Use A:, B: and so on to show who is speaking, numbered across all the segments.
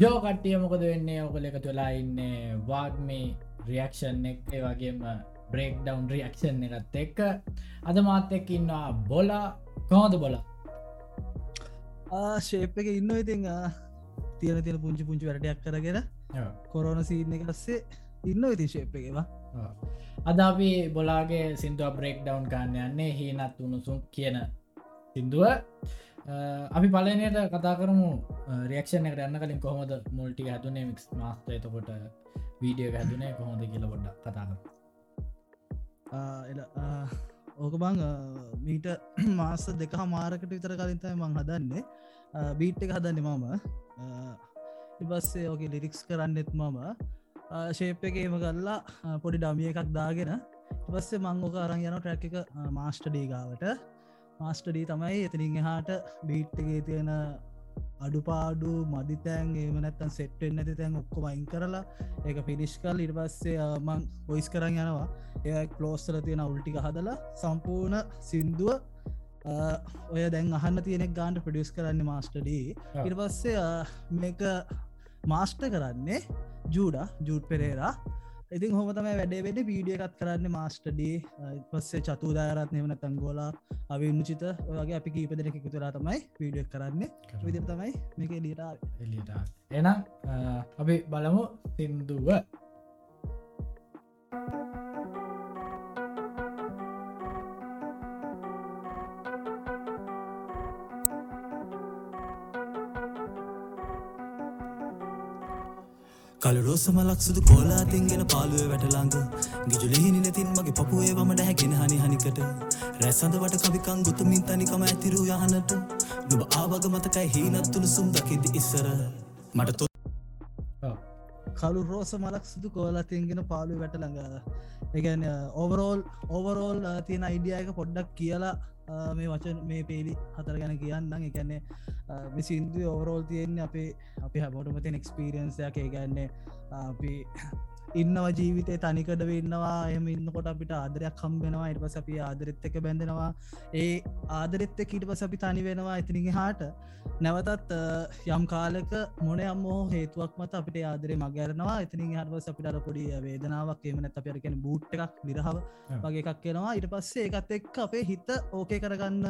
A: යෝ කට්ටිය මොකද වෙන්නේ? ඔකල එකතු වෙලා ඉන්නේ. වාග් මේ රියක්ෂන් එක්. ඒ වගේම බ්‍රේක් ඩවන් රියක්ෂන් එකත් එක්ක. අද මාත් එක් ඉන්නවා බොලා. කොහොද බොලා?
B: ශේප් එක ඉන්න ඉතින්. තියෙන තියෙන පුංචි පුංචි වැඩටයක් කරගෙන කොරෝන සීන එකස්සේ ඉන්න ඉති ශේප් එකවා
A: අද අපි බොලාගේ සිින්දුව බ්‍රේක් ඩවන් කාන්න යන්නේ. හීනත් උනුසුම් කියන සිින්දුව අපි පලනයට කතා කරමු රියක්ෂණ එකට යන්න කලින් කොහොමද මුල්ටි හැතුනේ මික්ස් මාස්ත එතකොට වීඩියෝ හැදුනේ කොහොද කියල බොඩ්ඩ කතා
B: කර ඕක බං මීට මාස දෙක මාරකට විතර කලින්තයි මං හදන්නේ. බීට් එක හදන්න මම. ඉබස්සේ ඕක ලිරික්ස් කරන්නෙත් මම. ශේප් එකේම කල්ලා පොඩි ඩමිය එකක් දාගෙන ඉපස්සේ මං ඕක අරං යන ට්‍රැක් එක මාස්ටඩීගාවට මාස්ටඩී තමයි එතිනින් එහාට බීට්ටගේ තියෙන අඩුපාඩු මදිතෑන් ඒමනැත්තන් සෙට්ෙන් නැති තැන් ඔක්කොම අයින් කරලා ඒක පිනිිෂ්කල් ඉට පස්සේ මං ඔයිස් කරන්න යනවා. ඒ කලෝස්තර තියෙන උල්ටික හදලා සම්පූර්ණ සින්දුව ඔය දැන් අහන්න තියෙනෙක් ගාන්ට ප්‍රඩියස් කරන්න මාස්ටඩී ඉට පස්සේ මේක මාස්ට කරන්නේ ජූඩ ජූට් පෙරේරා ඉතින් හොම තම වැඩේ වැඩ වීඩිය එකත් කරන්න මාස්ටඩී පස්සේ චතුදාරත් නෙවන තංගෝලා අවිචිත ඔයගේ අපි කීප දෙනෙක තුරා තමයි වීඩියක් කරන්න. විදි තමයි මේක ලිටා
A: එලිට එනම් අපි බලමු සින්දුව
C: කලරෝස මලක් සුදු කෝලා තින්ගෙන පාලුව වැටලාංග ගිජුලෙහිනි නැතින් මගේ පපුේ වමට හැගෙන හනි හනිකට. රැසඳවට කවිකං ගොතුමින් තනිකම ඇතිරු යහනට. නුබ ආවග මතකයි හීනත්තුළු සුම් දකිද ඉස්සර. මට තො
B: කලු රෝස මලක් සුදු කෝලා තින්ගෙන පාලු වැටළඟ එකන ඕවරෝල් uh, ඕවරෝල් uh, තියෙන අයිඩියයක පොඩ්ඩක් කියලා uh, මේ වචන මේ පේලි හතර ගැන කියන්න එකන්නේ විසින්දුව ඕවරෝල් තියෙන්නේ අපේ අපි හැමෝටමතින් එක්ස්පිරියන්සයක් ඒ ගැන්නේ අපි ඉන්නව ජීවිතය තනිකට වෙන්නවා. එම ඉන්නකොට අපිට ආදරයක් කම්බෙනවා එට පස අපි ආදරෙත් එක බැඳෙනවා. ඒ ආදරෙත්ත කීට පස අපි තනි වෙනවා ඇතිනිග හාට නැවතත් යම් කාලක මොන අම්මෝ හේතුවක් මත අපිට ආදරේ මගරනවා එතිනින් හටවස අපිට පොඩි වේදනාවක් එමනත් අප අරකෙන බූට් එකක් විරහව වගේ එකක් කෙනවා ඉට පස්සේ එකත් එක් අපේ හිත ඕකේ කරගන්න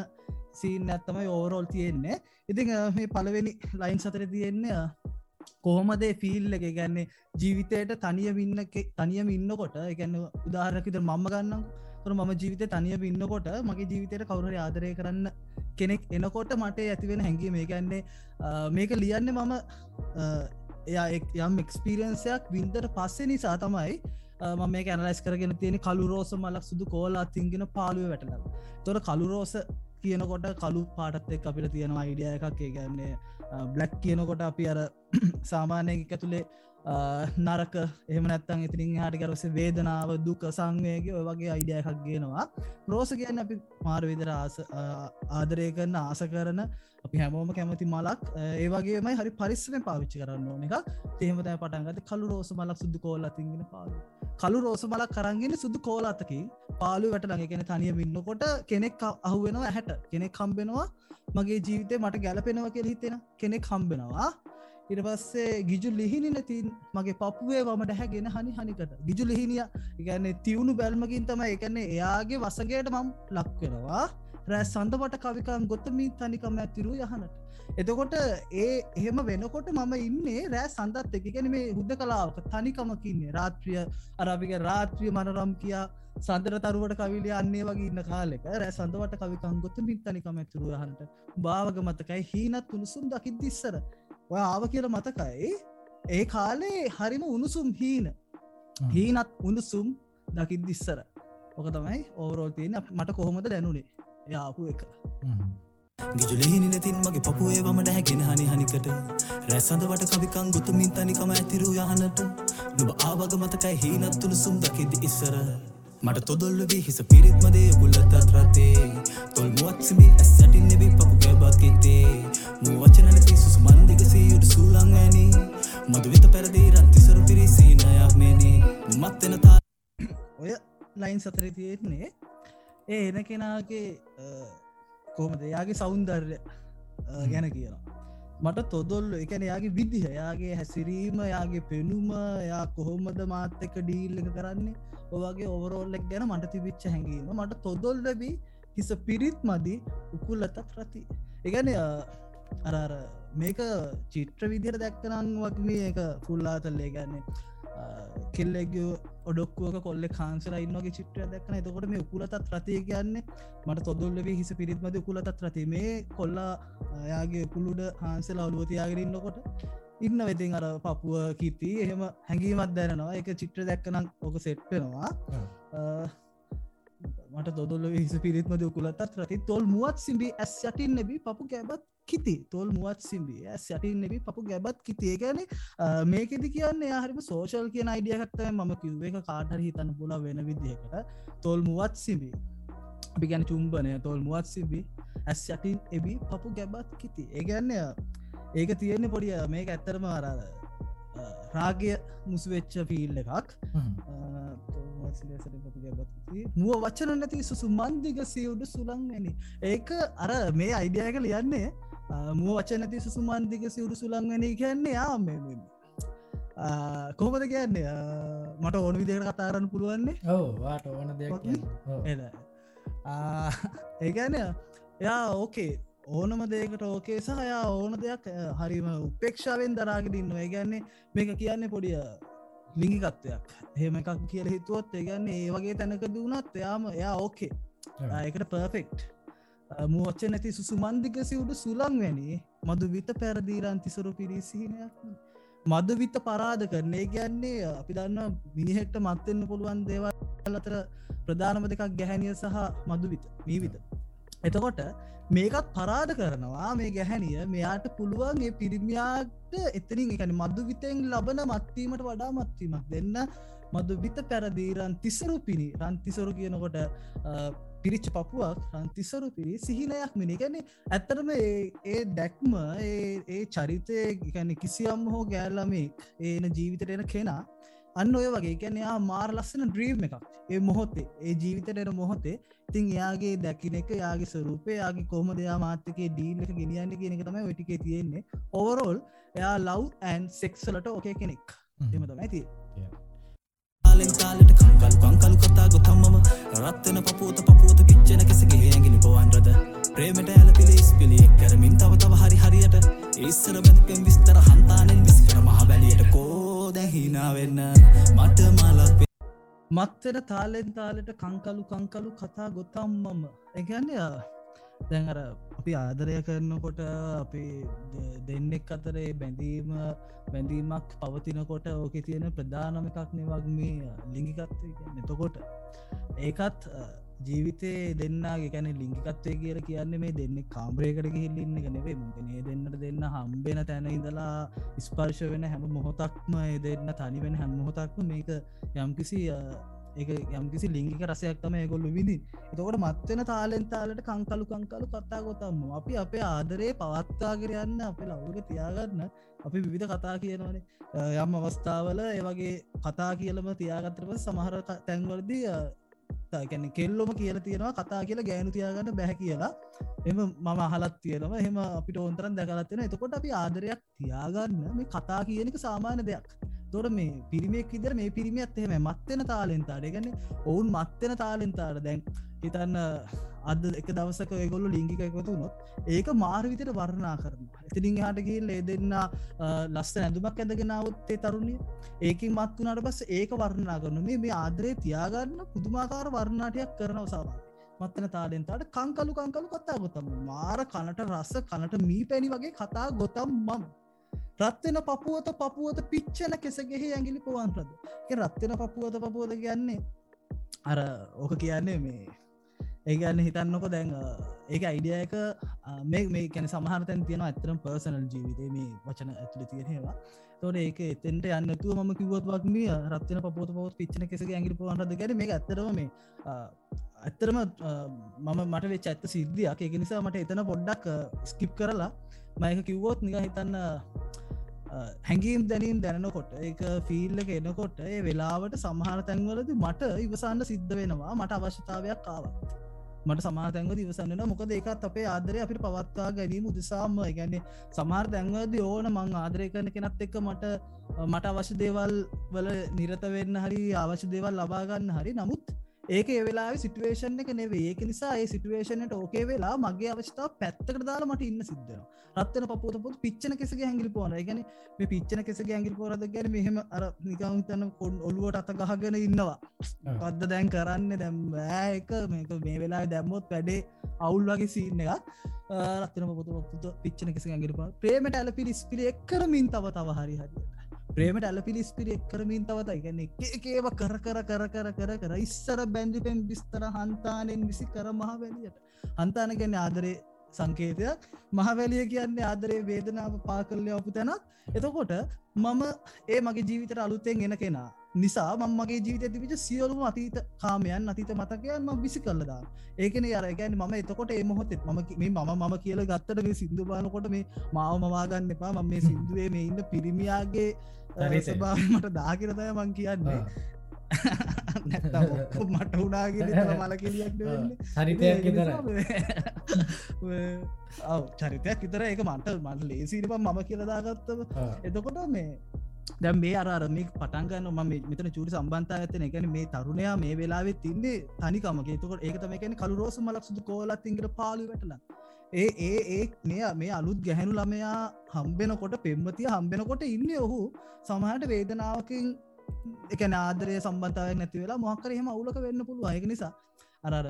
B: සීන් ඇත්තමයි ඕරෝල් තියෙන්නේ. ඉතින් මේ පලවෙනි ලයින් සතර තියෙන්නේ කොහොමදේ ෆිල් එක? ගැන්නේ ජීවිතයට තනිය ඉන්න තනියම ඉන්නකොට එකන්න උදාහරකිත මම ගන්නම් තුර මම ජීවිත තනිය ඉන්නකොට මගේ ජීවිතයට කවුර ආදරය කරන්න කෙනෙක් එනකොට මට ඇතිවෙන හැඟි මේ ගැන්නේ මේක ලියන්න මම එයා යම් එක්ස්පිරියන්සයක් වින්දට පස්සේ නිසා තමයි මම මේ ඇනලයිස් කරගෙන තියෙන කළු රෝස මලක් සුදු කෝලා තිංගෙන පාලුව වැටන තොර කළු රෝස කියනකොට කළු පාටත් එක් අපිට තියෙනවා ඉඩිය එකක්. ඒ ගැන්නේ බ්ලක් කියනකොට අපි අර සාමානය එක තුළේ නරක එහම නැත්තන් ඉතිරින් හට කරස වේදනාව දුක සංවයගේ ඔය වගේ අයිඩිය එකක් ගෙනවා. රෝස කියන්න අපි මාර විදර ආස ආදරය කරන්න ආස කරන අපි හැමෝම කැමති මලක්. ඒවගේමයි හරි පරිස්සම පාවිච්චි කරන්න ඕන එක තේමතයි පටන්ගත කලු රෝස මලක් සුදු කෝල්ල තිගෙන පාලු කලු රෝස මලක් කරන්ගෙන සුදු කෝලාතකින් පාලු වැටලඟගෙන තනිය ඉන්නකොට කෙනෙක් අහුවෙනවා හැට කෙනෙක් කම්බෙනවා මගේ ජීවිතය මට ගැලපෙනවා කෙ හිතෙන කෙනෙක් හම්බෙනවා. ඉට පස්සේ ගිජු ලිහිනි නැතින් මගේ පපුුවේ වමට හැගෙන හනි හනිකට. ගිජු ලිහිනිය ඉගැන්නේ තිවුණු බැල්මකින් තම එකන්නේ එයාගේ වසගේට මම් ලක්වෙනවා රැ සඳවට කවිකම් ගොත්තමී තනිකම ඇතිරු යහනට. එතකොට ඒ එහෙම වෙනකොට මම ඉන්නේ රෑ සඳත් එක ගැන මේ හුද්ද කලාවක තනිකමකින්නේ රාත්‍රිය අරාපික රාත්‍රිය මනරම් කියා සඳර තරුවට කවිලිය අන්නේ වගේ ඉන්න කාලෙක රෑ සඳවට කවිකං ගොත්ත මිත් තනිකම ඇතුරු හන්ට භාවග මතකයි හීනත් උණුසුම් දකිත් දිස්සර ඔය ආව කියල මතකයි? ඒ කාලේ හරිම උණුසුම් හීන. හීනත් උණුසුම් දකිත් දිස්සර ඕක තමයි ඕරෝල් තියෙන මට කොහොමද දැනුනේ? යාපු එක.
C: ගිජුලෙහිනි නැතින් මගේ පපුේ වමට හැගෙන හනි හනිකට. රැසඳවට කවිකං ගොතුමින් තනිකම ඇතිරු යහනට. නුබ ආවග මතකයි හීනත්තුළු සුම් දකිද ඉස්සර. මට තොදොල්ලවී හිස පිරිත්මදේ ගුල්ලතත් රතේ. තොල් මුවත්සිමි ඇස්සටින් නෙවී පපු ගැබාකිතේ මුවචනනති සුසු මන්දිගසී යුඩ සූලං ඇනි මදු විත පැරදී රත්තිසරු පිරිසී නයක් මේනී. මත්වෙන තා
B: ඔය ලයින් සතර තියෙන්නේ ඒ එන කෙනාගේ කොහමද? යාගේ සෞන්දර්ය ගැන කියලා මට තොදොල්ල එකන යාගේ විදිහ යාගේ හැසිරීම යාගේ පෙනුම යා කොහොමද මාත් එක ඩීල් එක කරන්නේ? ඔවගේ ඔවරෝල්ලෙක් ගැන මට තිබිච්ච හැඟීම. මට තොදොල් ලැබී හිස පිරිත් මදි උකුල් අතත් රති. එකන අරර මේක චිත්‍ර විදිර දැක්කනං වක්මේ එක ෆුල්ලාතල්ලේ ගන්නේ කෙල්ලෙක් ඔඩොක්කුවක කොල්ල කාන්සර ඉන්නගේ චිත්‍රය දැක්න එතකොට මේ උකුලතත් රතිය කියන්නේ මට තොදොල්ලවේ හිස පිරිත්මද උකුලතත් රති මේ කොල්ලා යාගේ පුළුඩ හාන්සලා ඔලුවතියාගරන්නකොට ඉන්න වෙතින් අර පපුුව කීති එහෙම හැඟීමත් දැනවා එක චිත්‍ර දැක්කනම් ඕක සෙට්ටනවා මට දොදොල්ල හිස පිරිත්මද උකුලතත් රති. තොල් මුවත් සිම්බි ඇස් යටින් නැබි පපු කැබත් කිති. තොල් මුවත් සිම්බි ඇස් යටින් නැබි පපු ගැබත් කිතිය ගැන මේකෙදි කියන්න හරිම සෝෂල් කියන අයිඩියකත්තය ම කිව්ව. එක කාටර හිතන්න පුල වෙන විදිහකට. තොල් මුවත් සිම්බි අපි ගැන චුම්බනය. තොල් මුවත් සිබි ඇස් යටින් එබි පපු ගැබත් කිති. ඒගැන්න ඒක තියෙන්නේ පොඩිය මේක ඇත්තරම අරාද රාගය මුසුවෙච්ච ෆිල් එකක්. මුව වචන නැති සුසු මන්දික සියවුඩ සුළංගනි ඒක අර මේ අයිඩියක ලියන්නේ මුව වචන නැති සුසු මන්දික සිවුරු සුළංගන කියන්නේ යාම කොහොමද කියන්නේ? මට ඕන විදිකට කතාරන්න පුළුවන්නේ
A: ඕවාට ඕන දෙයක්
B: ඒගැන එයා ඕකේ ඕනම දේකට ඕකේ සහයා ඕන දෙයක් හරිම උපේක්ෂාවෙන් දරාගෙනන්න ඒගැන්නේ මේක කියන්නේ පොඩිය ලිංගිකත්වයක්. හෙම එකක් කියල හිතුවත් ඒගන්න ඒ වගේ තැනක දුනත් එයාම එයා ඕකේ. එකට පර්ෆෙක්් මුවච්ච නැති සුසුමන්දික සිවුඩ සුළං වැනි මදු විත පැරදීරන් තිසරු පිරිසිහිනයක් මද විත්ත පරාද කරන්නේ ගැන්නේ අපි දන්න මිනිහෙක්ට මත්වෙන්න පුළුවන් දේවල් අතර ප්‍රධානම දෙකක් ගැහැනිය සහ මදුවිත මීවිත එතකොට මේකත් පරාද කරනවා මේ ගැහැනිය මෙයාට පුළුවන් ඒ පිරිමියාට එතනින් එකන මදු විතෙන් ලබන මත්වීමට වඩා මත්වීමක් දෙන්න. මදු විත පැරදීරන් තිසරු පිණි රන්තිසරු කියනකොට පිරිච්ච පපුුවක් රන්තිසරු පිරි සිහිනයක් මිනිගැන ඇත්තරම ඒ දැක්ම ඒ චරිතය ගැන කිසියම් හෝ ගෑල්ලමේ ඒන ජීවිතට එන කෙනා අන්න ඔය වගේ. ගැනයා මාර් ලස්සන ඩ්‍රීම් එකක්. ඒ මොහොත්තේ ඒ ජීවිතයට මොහොතේ තින් යාගේ දැකින එක යාගේ ස්වරූපය යාගේ කොම දෙයා මාතකේ ඩීල් එක ගෙනියන්න කියන එක තමයි ඔටිකේ තියෙන්නේ. ඔවරෝල් එයා ලව් ඇන් සෙක්සලට ඕකේ කෙනෙක්. එමතම ඇති
C: තාලෙන් තාලට කංකල් කංකලු කතා ගොතම්මම. රත්වන පපුූත පපුූත පිච්චන කෙසගේ ඇගිලි පවන්රද ප්‍රේමට ඇල පිලිස් පිළියෙක් කරමින් තව තව හරි හරියට. ඒස්සර බැතිපෙන් විස්තර හන්තානෙන් විස්කර මහ බැලියට කෝද හිනාවෙන්න මට මලක්
B: මත්තෙන තාලෙන් තාලට කංකලු කංකලු කතා ගොතම්මම. එකන්නේ දැන් අර අපි ආදරය කරනකොට අපි දෙන්නෙක් අතරේ බැඳීම බැඳීමක් පවතිනකොට ඕක තියෙන ප්‍රධානම එකක් නිවක්මේ ලිංගිකත්වය නතකොට ඒකත් ජීවිතේ දෙන්නගේ ගැන ලිංගිකත්වය කියල කියන්න මේ දෙන්න කාම්රයකට හිල්ලින්න එක නෙවේ මුගනේ දෙන්නට දෙන්න හම්බෙන තැන ඉඳලා ස්පර්ශ වෙන හැම මොහොතක්ම දෙන්න තනිවෙන හැම මොහොතක්ම මේක යම්කිසි ඒ යම්කිසි ලිංගික රසයක් තම ගොල්ලු විදි එතකොට මත්වෙන තාලෙන් තාලට කංකලු කංකලු කතා ගොතම්ම අපි අපේ ආදරේ පවත්තාගරයන්න අපේ ලවුග තියාගන්න අපි විවිධ කතා කියනවනේ. යම් අවස්ථාවල ඒවගේ කතා කියලම තියාගත්තරම සමහර තැන්වලදී ගැන කෙල්ලොම කියල තියෙනවා කතා කියලා ගෑනු තියාගන්න බැහැ කියලා. එම මම අහලත් තියෙනව. එහෙම අපිට ඕන්තරන් දැකලත්වෙන එතකොට අපි ආදරයක් තියාගන්න මේ කතා කියනක සාමාන්‍ය දෙයක්. තොර මේ පිරිමියෙක් ඉදර මේ පිරිමියත් එහෙම මත්වෙන තාලෙන්තාට ගැන ඔවුන් මත්වෙන තාලෙන්තාට දැන් හිතන්න අද එක දවසක ගොල්ල ලිංගික එකතු නොත් ඒක මාර්විතයට වර්ණා කරන ඉතිරින් හටගේ ලේ දෙන්න ලස්ස ඇඳුමක් ඇඳගෙනාවත්තේ තරුණිය ඒකින් මත් වනාට බස් ඒක වර්ණනා කරන මේ මේ ආදරේ තියාගන්න පුදුමාකාර වර්ණාටයක් කරනව සාවා මත්තන තාලෙන්තාට කංකලු කංකලු කතා ගොතම. මාර කනට රස්ස කනට මී පැණි වගේ කතා ගොතම් මම්. රත්වෙන පපුුවත පපුුවත පිච්චන කෙසගෙහ ඇගිලි පවන්රද රත්වෙන පපුුවත පපුුවද කියන්නේ අර ඕක කියන්නේ මේ ඒගන්න හිතන්නකො දැන් ඒක අයිඩියයක මේ මේ කැන සමහරතැන් තියෙන ඇතරම් පර්සනල් ජීවිතේ මේ වචන ඇතුළ තියෙනවා තොට ඒක එතෙන්ට යන්නතුව ම කිවත්වක් මේ රත්න පොත පොත් පිච්චන කෙස ඇගි පහන්රද ගැන මේ ඇතරම මේ ඇත්තරම මම මට වෙච් ඇත්ත සිද්ධියක්. ඒක නිසා මට එතන පොඩ්ඩක් ස්කිප් කරලා මයක කිව්වෝත් නික හිතන්න හැඟීම් දැනීම් දැනකොට ඒක ෆිල්ල එක එනකොට ඒ වෙලාවට සමහර තැන්වලද මට ඉවසන්න සිද්ධ වෙනවා. මට අවශ්‍යතාවයක් කාවත් මට සමාතැන්ව දිවසන්න මොකද ඒකත් අපේ ආදරය අපිට පවත්වා ගැනීම උදෙසාම. ගැන්නේ සමහර දැන්වද ඕන මං ආදරය කරන කෙනත් එක්ක මට මට අවශ්‍ය දේවල් වල නිරත වෙන්න හරි අවශ්‍ය දේවල් ලබාගන්න හරි. නමුත් ඒක වෙලා සිටුවේෂන් එක නෙවේ ඒක නිසා ඒ සිටුවේෂනට ඕකේ වෙලා මගේ අවස්ථාව පැත්තකට දාලා මට ඉන්න සිද්ධන රත්තන පපුත පොත් පිච්චන කෙසගේ ඇගිලි පෝන ගැන මේ පිච්චන කෙසගේ ඇගිල් පෝරද ගැන මෙහෙම අර නිකවතන්න කොන් ඔලුවට අත ගහගෙන ඉන්නවා. පද්ද දැන් කරන්න? දැම් ඒක. මේක මේ වෙලා දැම්මොත් වැඩේ අවුල් වගේ සින්න එකක්. රත්තන පොත පොත් පිච්චන කෙස ඇගිලි පා ප්‍රේමට ඇල පිරිස් පිළි එක්කරමින් තව තව හරි හරියට ප්‍රේමට ඇල පිලිස්පිරි එක්කරමින් තවත ඉගන්න එකේව කර කර කර කර කර කර ඉස්සර බැන්ඩිපෙන් බිස්තර හන්තානෙන් විසි කර මහ වැලියට හන්තාන ගැන්න ආදරේ සංකේතයක්. මහවැලිය කියන්නේ ආදරේ වේදනාව පා කරලය ඔපු තැනත් එතකොට මම ඒ මගේ ජීවිතර අලුත්තෙන් එන කෙනා නිසා මමගේ ජීවිත තිබිච සියලුම අතීත කාමයන් අතීත මතකයන් ම විසි කල්ලදා ඒකන අරගැන ම එතකොට ඒ මොහොතෙත් ම මේ මම මම කියල ගත්තට මේ සිින්දු බානකොට මේ මාව මවාගන්න එපා. ම මේ සිින්දුවේ මේ ඉන්න පිරිමියාගේ ස්භාමට දාකිරතය මං කියන්නේ. මට උනාගෙන මල කෙලියක්
A: හරිතයක් විතර
B: චරිතයක් විතර එක මට මට ලේසිරිප මම කියලදාගත්තව එතකොට මේ දැම් මේ අර මේ පටන්ගන්න ම මෙතන චුරි සම්බන්ධ ඇතන එකැන මේ තරුණයා මේ වෙලාවෙත් තින්නේ තනිකමගේ තකොට ඒකතම එකැන කළු රෝස මලක්සුදු කෝලත් ඉංගට පාලි වැටල ඒ ඒ ඒ මේ මේ අලුත් ගැහැනු ළමයා හම්බෙනකොට පෙම්මතිය හම්බෙනකොට ඉන්න ඔහු සමහට වේදනාවකින් එක නාදරය සම්බන්ධාව නැති වෙලා මොහක්කර එහෙම අවුලක වෙන්න පුළුව අයක නිසා අරර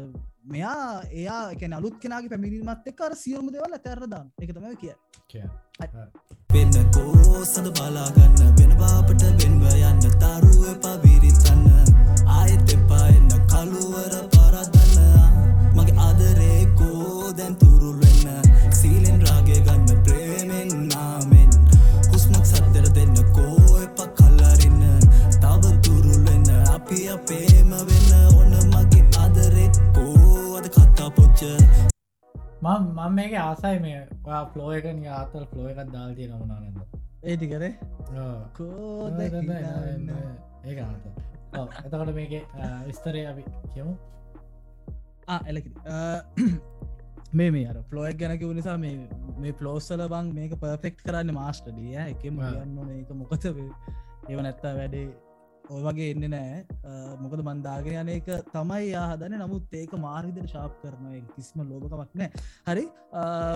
B: මෙයා එයා එක අලුත් කෙනගේ පැමිණීමත් එක් අර සියලුම දෙවල් ඇතරදාන්න එක තම කිය
C: වෙන්න කෝ සඳ බලාගන්න වෙනවාපට වෙන්ව යන්න තරුව පවිරිතන්න. ආයෙත් එපා එන්න කළුවර පරදන්න. මගේ ආදරේකෝ දැන් තුරුල් වෙන්න සීලෙන් රාගේ ගන්න ප්‍රේමෙන් නාමෙන් හුස්මක් සද්දර දෙන්න කෝ එප කල්ලරන්න තව තුරුල් වෙන්න අපි අපේම වෙන්න. ඔන්න මගේ ආදරෙක්කෝ අද කත්තා පොච්ච?
A: මම මම මේක ආසයි මේ ෆලෝ එක නිය ආතල් ෆලෝ එකක් දාල්තිය නමුණා නැද?
B: ඒටි කරේ?
A: ඒක ආත එතකට මේක විස්තරය අපි කියමු.
B: එලකි මේ මේ අර ෆලෝයක් ගැනක නිසා මේ මේ පලෝස්සල බං මේක පර්ෆෙක්් කරන්න මාස්ටඩිය එකම යන්න ඒක මොකත ඒව නැත්තා වැඩේ ඔය වගේ එන්න නෑ මොකද බන්ධාගෙන යන එක තමයි යාහදන නමුත් ඒක මාර්හිදර ශාප් කරන කිසිම ලෝකමක් නෑ හරි.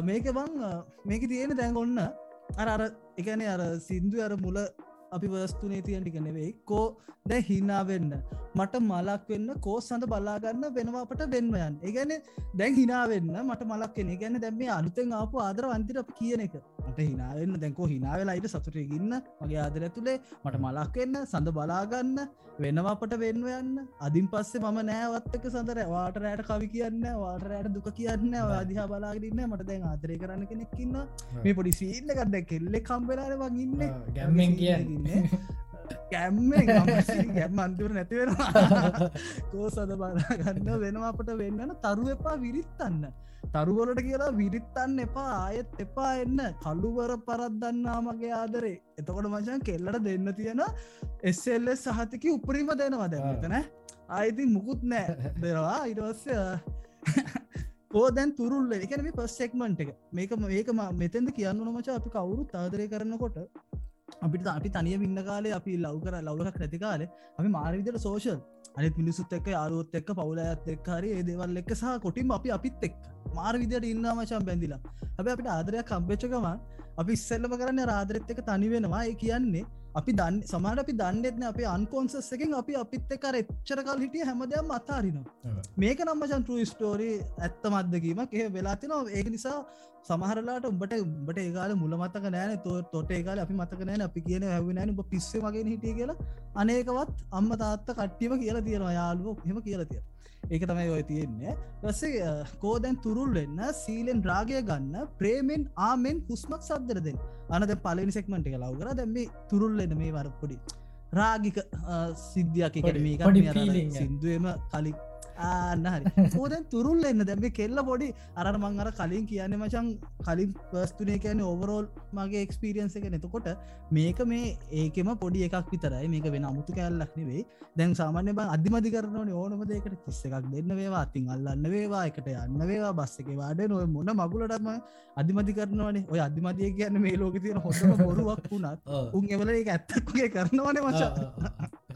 B: මේක බං මේක තියෙන දැන් ඔන්න අර අර එකන අර සින්දු අර මුල අපි වස්තුනේ තියන් ටික නෙවෙයි. කෝ දැ හිනාවෙන්න මට මලක් වෙන්න කෝ සඳ බලාගන්න වෙනවාපට වෙන්වයන් ඒගැන දැන් හිනාවෙන්න මට මලක් කෙන ගැන දැම අලුතෙන් ආපු ආදර වන්තිර අප කියන එක. මට හිනාවෙන්න දැන්කෝ හිනාවෙලායිට සතුටගන්න මගේ ආදර ඇතුළේ මට මලක් වෙන්න සඳ බලාගන්න වෙනවාපට වෙන්වයන්න අදින් පස්සේ මම නෑවත්තක සඳර වාටරෑට කවි කියන්න වාටරෑට දුක කියන්න අදිහා බලාගන්න මට දැන් ආදරය කරන්න කෙනෙක්කින්න මේ පොඩි සීල්ල ගන්න කෙල්ලෙ කම්බෙලාර වගන්න
A: ගැම්මෙන් කියන්න
B: කැම්ම ගැම් අන්තුර නැතිවෙනවා කෝ සද බලාගන්න වෙනවා. අපට වෙන්නන තරු එපා විරිත්තන්න. තරුවලට කියලා විරිත්තන්න එපා ආයෙත් එපා එන්න. කල්ලුවර පරත්දන්නා මගේ ආදරේ. එතකොට මචන් කෙල්ලට දෙන්න තියෙන එස්සෙල්ල සහතික උපරිම දෙනවා දැතන ආයිති මුකුත් නෑ. දෙවා ඉරස්ය ඕදැන් තුරුල්ල. එකන පස්සෙක්මන්ට් එක. මේක මේකම මෙතැද කියන්න නොමච අපි කවුරු තාදරය කරනකොට අපිට අපි තනිය ඉන්න කාලේ අපි ලව් කර ලව්ලක් නැති කාලේ අපි මාරවිදිර සෝෂල් අනිත් මිනිසුත් එක්ක අරුවොත් එක්ක පවුලයත් එක්කාරි ඒ දේවල් එක්ක සහ කොටින් අපි අපිත් එක් මාර විදියට ඉන්න මචන් බැඳිලා. හැබ අපිට ආදරයක් කම්පච්චකම අපි ඉස්සල්ලම කරන්න රාදරෙත් එක තනි වෙනවා. ඒ කියන්නේ අපි දන්න සමට අපි දන්නෙත්න අපේ අන්කෝන්සස් එකින් අපි අපිත් එකර එච්චරකල් හිටිය හැමදයම් අතාරිනවා. මේක නම්මචන් ට්‍ර ස්ටෝරී ඇත්ත මත්දකීමක් එහ වෙලාතිනවා ඒක නිසා සමහරලාට උඹට උඹට ඒකාල මුල මතක නෑන තෝ තොට ඒකාල අපි මතක නෑන අපි කියන හැවිනෑන උඹ පිස්ස මගේ හිටිය කියලා. අනේකවත් අම්ම තාත්ත කට්ටියම කියලා තියෙනවා. යාලුව හෙම කියලා තිය ඒක තමයි ඔය තියෙන්නේ. පස්සේ කෝදැන් තුරුල් වෙන්න සීලෙන් රාගය ගන්න ප්‍රේමෙන් ආමෙන් හුස්මක් සද්දරදෙන් අනද පලනි සෙක්මට එක ලව් කර. දැම්ම තුරුල්ලෙන මේ වරපොඩි රාගික සිද්ධියක්. එකට මේ සිින්දුවම කලි ආන්න හරි. ඕදැන් තුරුල් එන්න දැම කෙල්ල පොඩි අර මං අර කලින් කියන්න මචන් කලින් පස්තුනේ කියන ඕවරෝල් මගේ එක්ස්පිරියන්ස එක නතකොට මේක මේ ඒකෙම පොඩි එකක් විතරයි. මේක වෙන අමුතු කැල්ලක් නෙවෙයි. දැන් සාමාන්‍ය බං අධිමධි කරනවන ඕනම දෙකට කිස්ස එකක් දෙන්න වේවා අතින් අල්ලන්න වේවා එකට යන්න වේවා බස්ස එක වාඩ නොය මොන මගුලටම අධිමධි කරනවනේ ඔය අධිමතිය කියන්න මේ ලෝක තියෙන හොඳ බොරුවක් වුණත් උන් එවල එක ඇත්තක්ගේ කරනවනේ මචා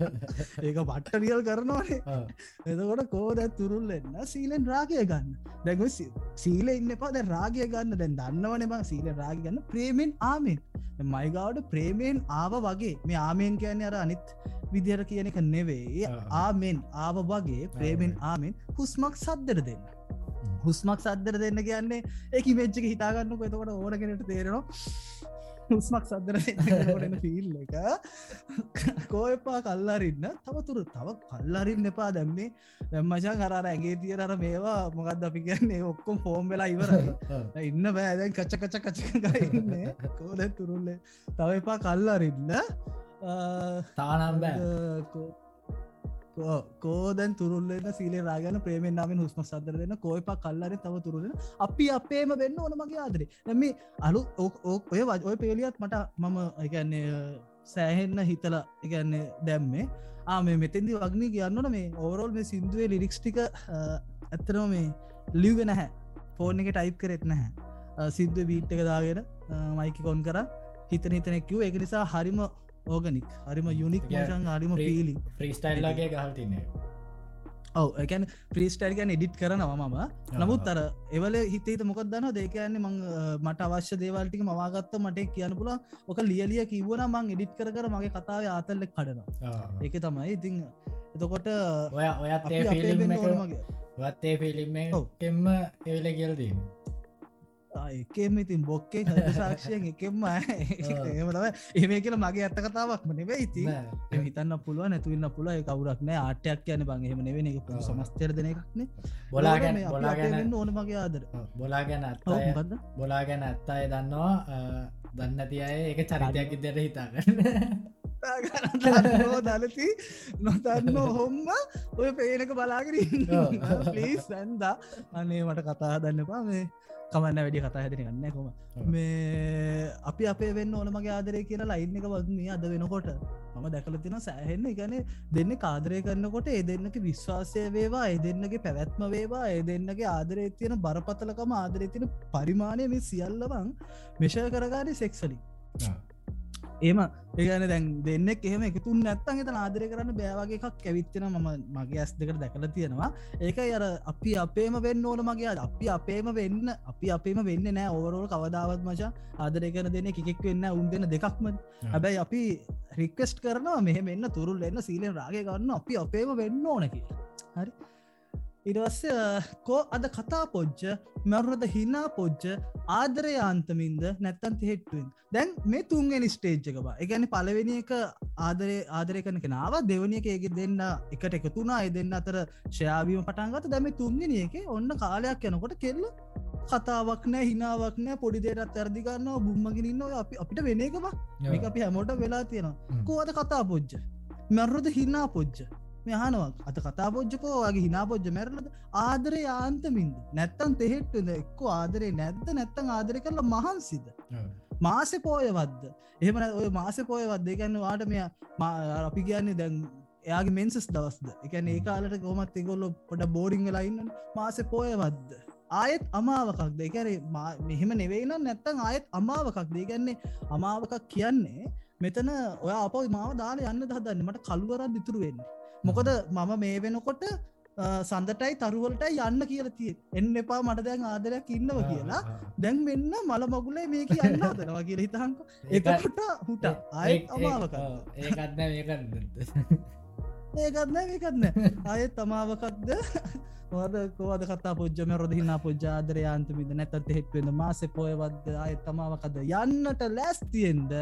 B: ඒක පට්ටරියල් කරනවානේ. එතකොට කෝද තුරුල් එන්න සීලෙන් රාගය ගන්න. දැග සීල ඉන්න පා දැ රාගය ගන්න. දැන් දන්නවන බං සීල රාග ගන්න. ප්‍රේමෙන් ආමෙන්. මයිගවට ප්‍රේමයෙන් ආව වගේ. මේ ආමයෙන් කියන්නේ අර අනිත් විදිහර කියන එක නෙවේ ආමෙන් ආව වගේ ප්‍රේමෙන් ආමෙන් හුස්මක් සද්දර දෙන්න. හුස්මක් සද්දර දෙන්න කියන්නේ ඒ වෙච්චක හිතාගන්නක. එතකොට ඕන කෙනට තේරෙනවා හුස්මක් සදර ෆිල් එක. කෝයපා කල්ලාරන්න තවතුර තව කල්ලාරින්න එපා. දැම්මේ දැම්මචා කරර ඇගේ තියර අර මේවා මොකක්ද අපි කියන්නේ? ඔක්කොම් ෆෝම් වෙලා ඉවර ඉන්න බෑදැන් කච්ච කච කච කරන්න කෝද තුරුල්ල. තව එපා කල්ලාරන්න
A: තානම් බෑ
B: කෝදැන් තුරුල්ලන්න සීලේ රාගන ප්‍රේමෙන් නාමෙන් හුස්ම සදර දෙන්න කෝයපා කල්ලර තව තුරුලෙන අපි අපේම වෙන්න ඕන මගේ ආදරේ. නැම අලු ඕක් ඔය වජ ඔය පේලියත් මට මම එකන්නේ සෑහෙන්න හිතලා එකන්නේ දැම්මේ. ආම මෙතෙන්දි වගනි කියන්නන මේ ඕවරෝල් මේ සිින්දුවේ ලිරික්ස්ටික ඇත්තරම මේ ලිව්වෙන හැ ෆෝන් එක ටයිප් කරෙත් නැහැ. සිද්ධ බීට් එක දාගෙන මයිකි කොන් කර. හිතන හිතනෙක්කව එක නිසා හරිම ඕගනික් හරිම යුනික් ෂන් හරිම පීලි ්‍රීස්ටයිල්ලගේ
A: ගහල්තින්නේ
B: ඔව එකැන ප්‍රීස්ටල් ගැන එඩිට් කරනවා මම. නමුත් අර එවල හිතේත මොකක් දන්න දෙකයන්නේ මං මට අවශ්‍ය දේවල්ටික මවාගත්ත මට කියන්න පුල ඕක ලියලිය කිවන මං එඩිට් කර කර මගේ කතාව ආතල්ලෙක් කඩනවා. ඒක තමයි. ඉතිං එතකොට
A: ඔය ඔයත් ඔයත් ඒ ෆිලිම් එම්ම එවෙල කියල්දීම
B: එකම ඉතින් බොක්කේ සාක්ෂයෙන් එකෙම ඒමතම ඒම කියල මගේ ඇත්ත කතාවක්ම නෙවේ ඉති හිතන්න පුළුව නැතුවන්න පුල කවුරක් නෑ ආටයක් කියන බං එහම නෙවෙන එක පු සමස්තර දෙනක්න
A: බොලාගැන බොලාගැන
B: ඕන මගේ ආදර
A: බොලාගැන අත් බොලාගැන ඇත්තාය දන්නවා දන්න තිය ඒක චරිතයක් ඉදර හිතාගන්න
B: දලති නොතන්න හොම්ම ඔය පේනක බලාගරින් පලිස් සැන්දා අනේ මට කතා දන්න පා මේ කමන්න වැඩි කතා හැදෙන ගන්න කොම මේ අපි අපේ වෙන්න ඕනමගේ ආදරය කියලා ලයින්න එක වගේ අද වෙනකොට. මම දැකල තින සෑහෙන්න. ගැන දෙන්න කාදරය කරන්නකොට ඒ දෙන්නක විශ්වාසය වේවා ඒ දෙන්නගේ පැවැත්ම වේවා ඒ දෙන්නගේ ආදරය තියෙන බරපතලකම ආදරය තියෙන පරිමාණය මේ සියල්ලවන් මෙෂය කරගාඩි සෙක්සලි ඒම ඒගන දැන් දෙන්නෙක් එහෙම එකතුන් නැත්තන් එත ආදරය කරන්න බෑවගේ එකක් ඇවිත්තෙන ම මගේ ඇස් දෙකට දැකල තියෙනවා. ඒක අර අපි අපේම වෙන්න ඕන මගේ අපි අපේම වෙන්න අපි අපේම වෙන්න නෑ ඕවරෝල් කවදාවත් මචා. ආදරය කර දෙන එකෙක් වෙන්න උන් දෙන්න දෙකක්ම. හැබැයි අපි රික්වස්ට් කරනවා මෙහෙම එන්න තුරුල් එන්න සීලෙන් රාගය ගන්න අපි අපේම වෙන්න ඕන කියලා. හරි ඉරස්ස කෝ අද කතා පොච්ච මැරුණද හිනා පොච්ච ආදරයාන්තමින්ද නැත්තන් හෙට්ටුවෙන් දැන් මේ තුන්ගෙන ස්ටේජ්ජකවා එකැන පලවෙනි එක ආදරය ආදරය කන කෙනාව දෙවනිය එක ඒගෙ දෙන්න එකට එකතුනා අය දෙන්න අතර ශයාවීම පටන්ගත දැම තුන්ගෙන එක ඔන්න කාලයක් යනකොට කෙල්ල කතාවක් නෑ හිනාවක් නෑ පොඩි දේටත් ඇරදිගන්න බුම්මගෙනන්න අපි අපිට වෙන එකවා මේ අපි හැමෝට වෙලා තියෙනවා. කෝද කතා පොච්ච මැරුද හිනා පොච්ච මෙහනවක් අත කතා පොජ්ජකෝ වගේ හිනා පොජ්ජ මැරලද ආදරය යාන්තමින්ද නැත්තන් තෙහෙට්ටද එක්කෝ ආදරේ නැද්ද? නැත්තන් ආදරය කරලා මහන්සිද? මාසෙ පෝයවද්ද එහෙම ඔය මාසෙ පෝයවද්ද ගැන්න වාට මෙය අපි කියන්නේ දැන් එයාගේ මෙන්සස් දවස්ද? එකන ඒ කාලට ගොමත් එගොල්ල පොට බෝඩිං ලයින්න මාසෙ පෝයවද්ද ආයෙත් අමාවකක් දෙකැරේ මෙහෙම නෙවෙයින නැත්තන් ආයෙත් අමාවකක් දේගැන්නේ අමාවකක් කියන්නේ මෙතන ඔය අප මාව දාල යන්න දහදන්න මට කළුවරත් දිතුරු වෙන්නේ මොකද මම මේ වෙනකොට සඳටයි තරුවලටයි යන්න කියල තිය. එන්න එපා මට දැන් ආදරයක් ඉන්නව කියලා. දැන් මෙන්න මල මගුලේ මේක යන්න දනවා කියල හිතහන්ක එකට හුට ආය අමාවක
A: ඒකත්න
B: ඒකත්න ඒකත්න ආයත් තමාවකක්ද කෝද කතා පුද්ජම රොදහින්න පුද්ජාදරයාන්තමිද නැතත් හෙක්වෙන මාස පොයවද්ද? අය තමාවකද යන්නට ලැස්තියෙන්ද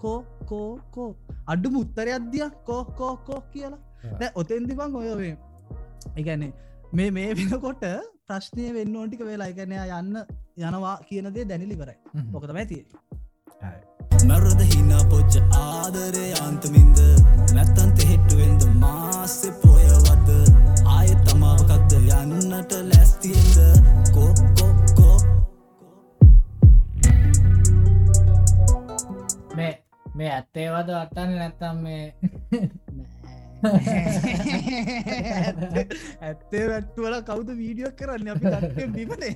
B: කෝ කෝ කෝ. අඩු මුත්තරයක්දිය කෝ කෝ ඔතෙන්දි බං ඔය මේ එකන්නේ මේ මේ වෙනකොට ප්‍රශ්නය වෙන්න ඕටික වෙලා එකනයා යන්න යනවා කියනදේ දැනිලිවරයි මොකතම ඇති
C: මැරද හිනා පොච්ච ආදරය අන්තමින්ද නැත්තන් තෙහෙට්ටුවෙන්ද මාස්සෙ පොයවද? ආය තමාවකක්ද
A: යන්නට ලැස්තියෙන්ද? කොක්කොක්කෝ මේ මේ ඇත්තේවද අත්තන්න නැත්තම් මේ
B: ඇත්තේ වැට්ටුවල කවුද වීඩියෝ කරන්න? අපි බිමනේ.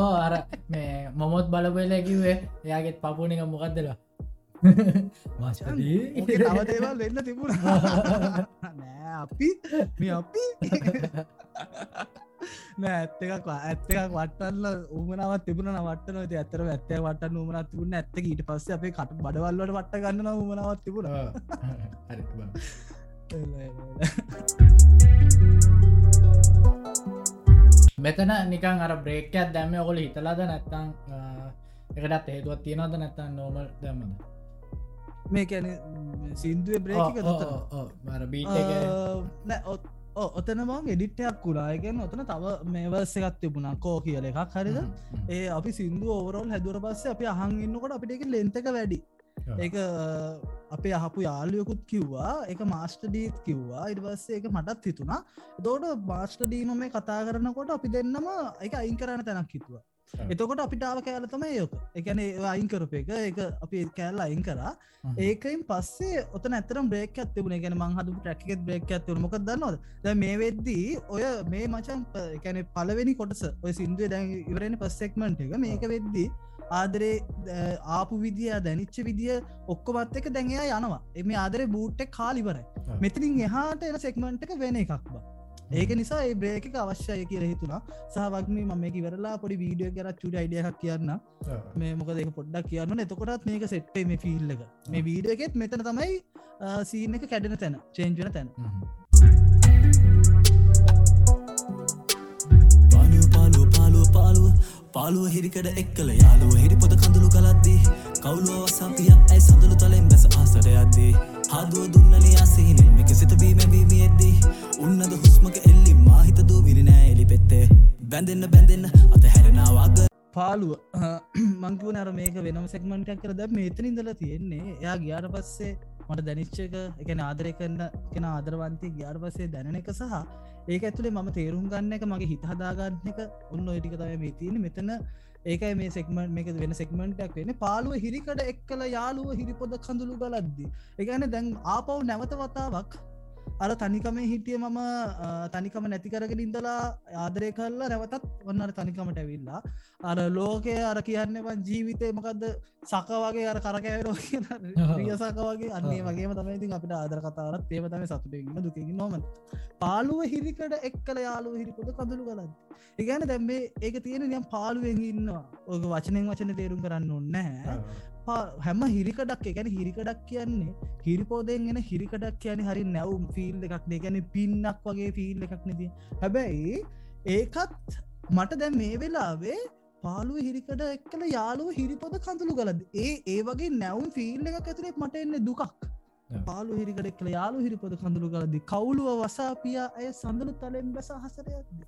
A: ඕ අර මේ මොමොත් බලපල කිවේ එයාගෙත් පපුනික මොකක්දලා මස්ටී
B: ඕකේ තව දේවල් වෙන්න තිබුණ. නෑ අපි මේ අපි. නෑ ඇත්තකක් ඇත්තකක් වටල්ල උමනාවත් තිබුණ වටන ඇතර ඇත්ත වට උමනත් තිබුණ ඇත්තක ඊට පස්ස අපේ කට බඩවල්ලට වට ගන්න උමනාවත් තිබුණ
A: මෙතන නිකන් අර බ්‍රේක්කයක් දැම්ම. ඔකොල හිතලාද නැත්තං එකටත් හේතුවත් තියෙනවද නැත්තන් නෝමල් දැම්මද?
B: මේ කැන සින්දුව බ්‍රේක
A: බීට
B: ඔතනම ගෙඩිට්ටයක් කුරායගෙන් ඔතන තව මේවස්ස එකත් තිබුණා. කෝ කියල එකක් හරිද? ඒ අපි සිින්දු ඕවරෝල් හැදුර පස්සේ අපි අහන් ඉන්නකොට අපිට එක ලෙන්තක වැඩි ඒක uh, අපේ අහපු යාලයකුත් කිව්වා එක මාස්ටඩීත් කිව්වා. ඉඩවස්සේ එක මටත් හිතුනා දෝට බාස්ටඩීම මේ කතා කරනකොට අපි දෙන්නම එක අයින් කරන්න තැනක් හිතුවා. එතකොට අපිටාව කෑලතම යෝක එකන අයින් කරප එක. එක අපි කෑල්ල අයින් කරා. ඒකයින් පස්සේ ඔත ඇතරම් බ්‍රේක් ඇතිබුණ ගෙන මංහතු ටැක්කෙත් බ්‍රේක් ඇතිවුණ මොක දන්නවද? ද මේ වෙද්දී ඔය මේ මචන් කැන පලවෙනි කොටස ඔය සිින්දුව දැන් ඉවරෙන පස්සෙක්මට එක මේක වෙද්දී ආදරේ ආපු විදිිය දැනිච්ච විදිිය ඔක්කොමත් එක දැඟයා යනවා. එම ආදරේ බූට්ටෙක් කාලිවරයි මෙතිනින් එහාට එන සෙක්මන්ට් එක වෙන එකක් බා ඒක නිසා ඒ බ්‍රේක අවශ්‍යය කියර හිතුනා සහවක්ම ම මේ ඉවරලා පොඩි වීඩියෝ කර චුඩ අයිඩියක් කියන්න. මේ මොකද පොඩ්ඩක් කියන්න එතකොටත් මේක සෙට්ටේ මේ ෆිල්ල එක. මේ වීඩියෝ එකෙත් මෙතන තමයි සීන එක කැඩෙන තැන චේන්ජන තැන.
C: පාලුව පාලුව පාලුව පාලුව පාලුව හිරිකට එක්කල යාලුව හිරි පොද කඳුළු කලද්දී කවුලුව වසාපිය ඇයි සඳලු තලෙන් බැස ආසට යද්දී? හාදුව දුන්නනයා සිහිනෙන් මේක සිතබීම බීමි එද්දී උන්නද හුස්මක එල්ලි මාහිතදූ විරිනෑ එලි පෙත්තේ. බැඳෙන්න බැඳෙන්න අත හැරෙනවාග
B: පාලුව මංකුව නර මේක වෙනම සෙක්මන්ටක් කරද මේතන ඉඳල තියෙන්නේ. එයා ගියාට පස්සේ මට දැනිච්චක එකන ආදරය කරන්න කෙන ආදරවන්තය ගියාට පස්සේ දැනෙන එක සහ ඒක ඇතුළේ මම තේරුම් ගන්න එක මගේ හිත හදාගන්න එක ඔන්න ඔටික තම මේ තියෙන මෙතන ඒකයි මේ සෙක්මට මේක වෙන සෙක්මටක් වෙන පාලුව හිරිකට එක් කල යාලුව හිරිපොද කඳුළු ගලද්දි. එකන දැන් ආපව් නැවත වතාවක් අර තනිකම හිටිය මම තනිකම නැති කරගෙන ඉඳලා ආදරය කරලා නැවතත් ඔන්නට තනිකමට ඇවිල්ලා අර ලෝකය අර කියන්නවන් ජීවිතය මකක්ද සක වගේ අර කරකෑරෝ ියසක වගේ අන්නේ වගේ තමයි අපිට ආදර කතාරත් ඒම තම සතුටගන්න දුකින් නොම පාලුව හිරිකට එක් කල යාලුව හිරිපොද කඳුළු කලන්න ඒගැන දැම්බේ ඒක තියෙන නියම් පාලුවෙන් ඉන්නවා. ඕක වචනෙන් වචන තේරුම් කරන්න ඔන්නෑ හැම හිරිකඩක් එකැන හිරිකඩක් කියන්නේ හිරිපෝදයෙන් එෙන හිරිකඩක් කියන හරි නැවම් ෆිල් එකක් දෙගැන පින්නක් වගේ ෆිල් එකක් නැති හැබැයි ඒකත් මට දැන් මේ වෙලාවේ පාලුව හිරිකඩ එක්කල යාලුව හිරිපොද කඳුළු කලද ඒ ඒ වගේ නැවුම් ෆිල් එකක් ඇතරේ මට එන්න දුකක්. පාලු හිරිකඩ එක්ල යාලු හිරිපොද කඳුළු කලදි කවුලුව වසාපියා ඇය සඳලු තලෙන් බැස හසරයක්ද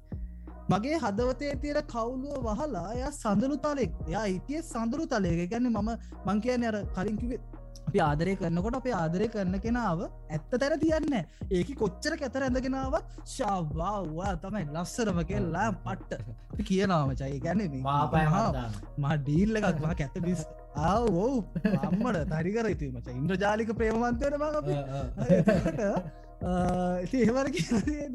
B: මගේ හදවතේ තියර කවුලුව වහලා එය සඳලු තලෙක්. යා ඉතිය සඳරු තලයක ගැන මම මංකයන අර කලින්කිවේ අපි ආදරය කරන්නකොට අපේ ආදරය කරන්න කෙනාව ඇත්ත තැර තියන්න ඒක කොච්චර කැතර ඇඳගෙනාව ශව්වා තමයි ලස්සරම කෙල්ලා පට්ට. කියනාව චයි. ගැන මා ඩීල්ල එකක් කැත බිස්. ආවෝ අම්මට තරිකර ඉති මච. ඉන්ද්‍රජාලික ප්‍රේමන්තයට මග ඒවර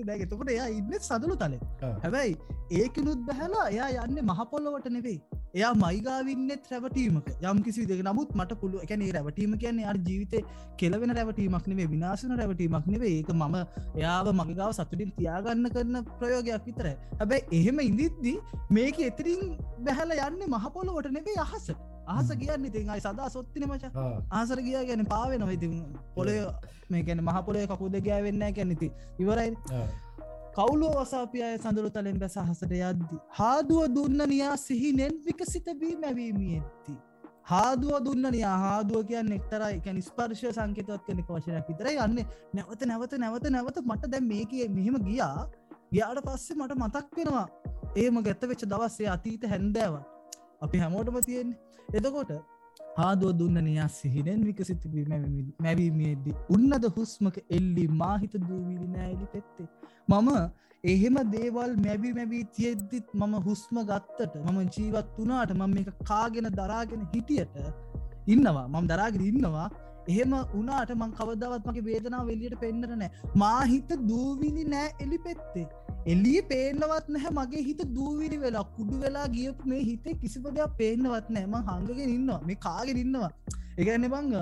B: දැ එතකොට එයා ඉන්න සඳලු තලෙ. හැබැයි ඒකනුත් බැහලා එයා යන්න මහපොල්ලොවට නෙවෙයි. එයා මයිගාවින්නෙත් රැවටීමක. යම් කිසි දෙක නමුත් මට පුළුව එකැන රැවටීම කියන්නේ අ ජීවිතය කෙලවෙන රැවටීමක් නෙවේ විනාශන රැවටීමක් නෙවේ ඒක මම එයාව මගගාව සතුටින් තියාගන්න කරන ප්‍රයෝගයක් විතර හැබැයි එහෙම ඉදිද්දී මේක එතරින් බැහල යන්න මහපොලොවට නෙවේ අහසට ආස කියන්න ඉතින් අයි සදා සොත්තින මච. ආසර කියා ගැන පාවෙන ඉති පොලය මේ ගැන මහපොලේ කකුද ගෑවෙන්න කැනෙති ඉවරයි. කවුලෝ වසාපියය සඳරු තලෙන් බැස හසට යද්දි. හාදුව දුන්න නියා සිහිනෙන් විකසිතබී මැවීමී ඇත්ති. හාදුව දුන්න නියා හාදුව කියන්න එක්තරයි එක ස්පර්ශය සංකතවත් කෙනෙක වශනයක් විතර යන්න නැවත නැවත නැවත නැවත මට දැ මේක මෙහෙම ගියා. ගියාට පස්සේ මට මතක් වෙනවා. ඒම ගැත්ත වෙච්ච දවස්සේ අතීත හැන්දෑව අපි හැමෝටම තියෙන්නේ. එතකොට ආදුව දුන්න නයා සිහිනෙන් විකසිත මැවීමේදී උන්නද හුස්මක එල්ලි මාහිත දූවිලි නෑලි පෙත්තේ මම එහෙම දේවල් මැබි මැබී තියෙද්දිත් මම හුස්ම ගත්තට මම ජීවත් වනාට මම මේක කාගෙන දරාගෙන හිටියට ඉන්නවා. මම දරාගෙන ඉන්නවා. එහෙම උනාට මං කවදවත් මගේ වේදනාව වෙලියට පෙන්න්නට නෑ. මාහිත දූවිලි නෑ එලි පෙත්තේ. එල්ලිය පේනවත් නැහැ මගේ හිත දූවිලි වෙලා කුඩු වෙලා ගියපු මේ හිතේ කිසිපදයක් පේනවත් නෑම හංගගෙන ඉන්නවා මේ කාගෙන ඉන්නවා. එකන්න බං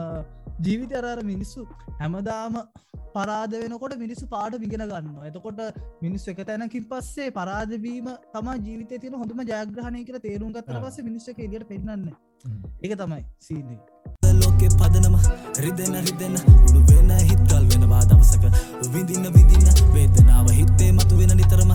B: ජීවිත අරර මිනිස්සු හැමදාම පරාද වෙනකොට මිනිස්සු පාට විගෙන ගන්න එතකොට මිනිස් එක තැනකින් පස්සේ පරාදවීම තම ජීවිත තියන හොඳම ජයග්‍රහණය කර තේරුම් ගත්තර පස්ස මිනිස්ස එලියට පෙන්න්න එක තමයි සීනේ
C: ලෝකෙ පදනම රිදෙන රිදෙන උඩු වෙන හිත්කල් වෙනවා දවසක විඳින්න විදින්න වේදනාව හිත්තේ මතු වෙන නිතරම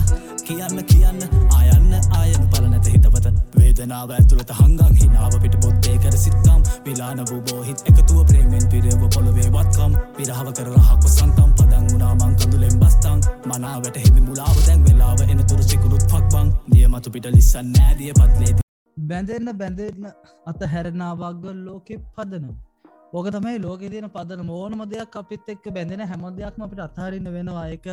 C: කියන්න කියන්න ආයන්න ආයන පලනැත හිතවත. වේදනාව ඇතුළට හංගන් හිනාව පිට පොත්තේ කර සිත්තම් විලාන බූබෝහිත් එකතුව ප්‍රේමෙන් පිරේව පොළොවේ වත්කම්. පිරහව කර රහක්ව සන්තම් පදං වුණාමං කඳුලෙන් බස්තං මනාවට හිමි මුලාව දැන් වෙලාව එනතුරු සිකුරුත් පක්බං නියමතු පිට ලිස්සන් නෑදිය පත්ලේති
B: බැඳෙන්න බැඳෙන්න අත හැරෙනවාගල් ලෝකෙ පදනම්. ඕක තමයි ලෝක තියන පදන මෝනම දෙයක් අපිත් එක්ක බැඳෙන හැම දෙයක්ම අපිට අත්හරින්න වෙනවා. එක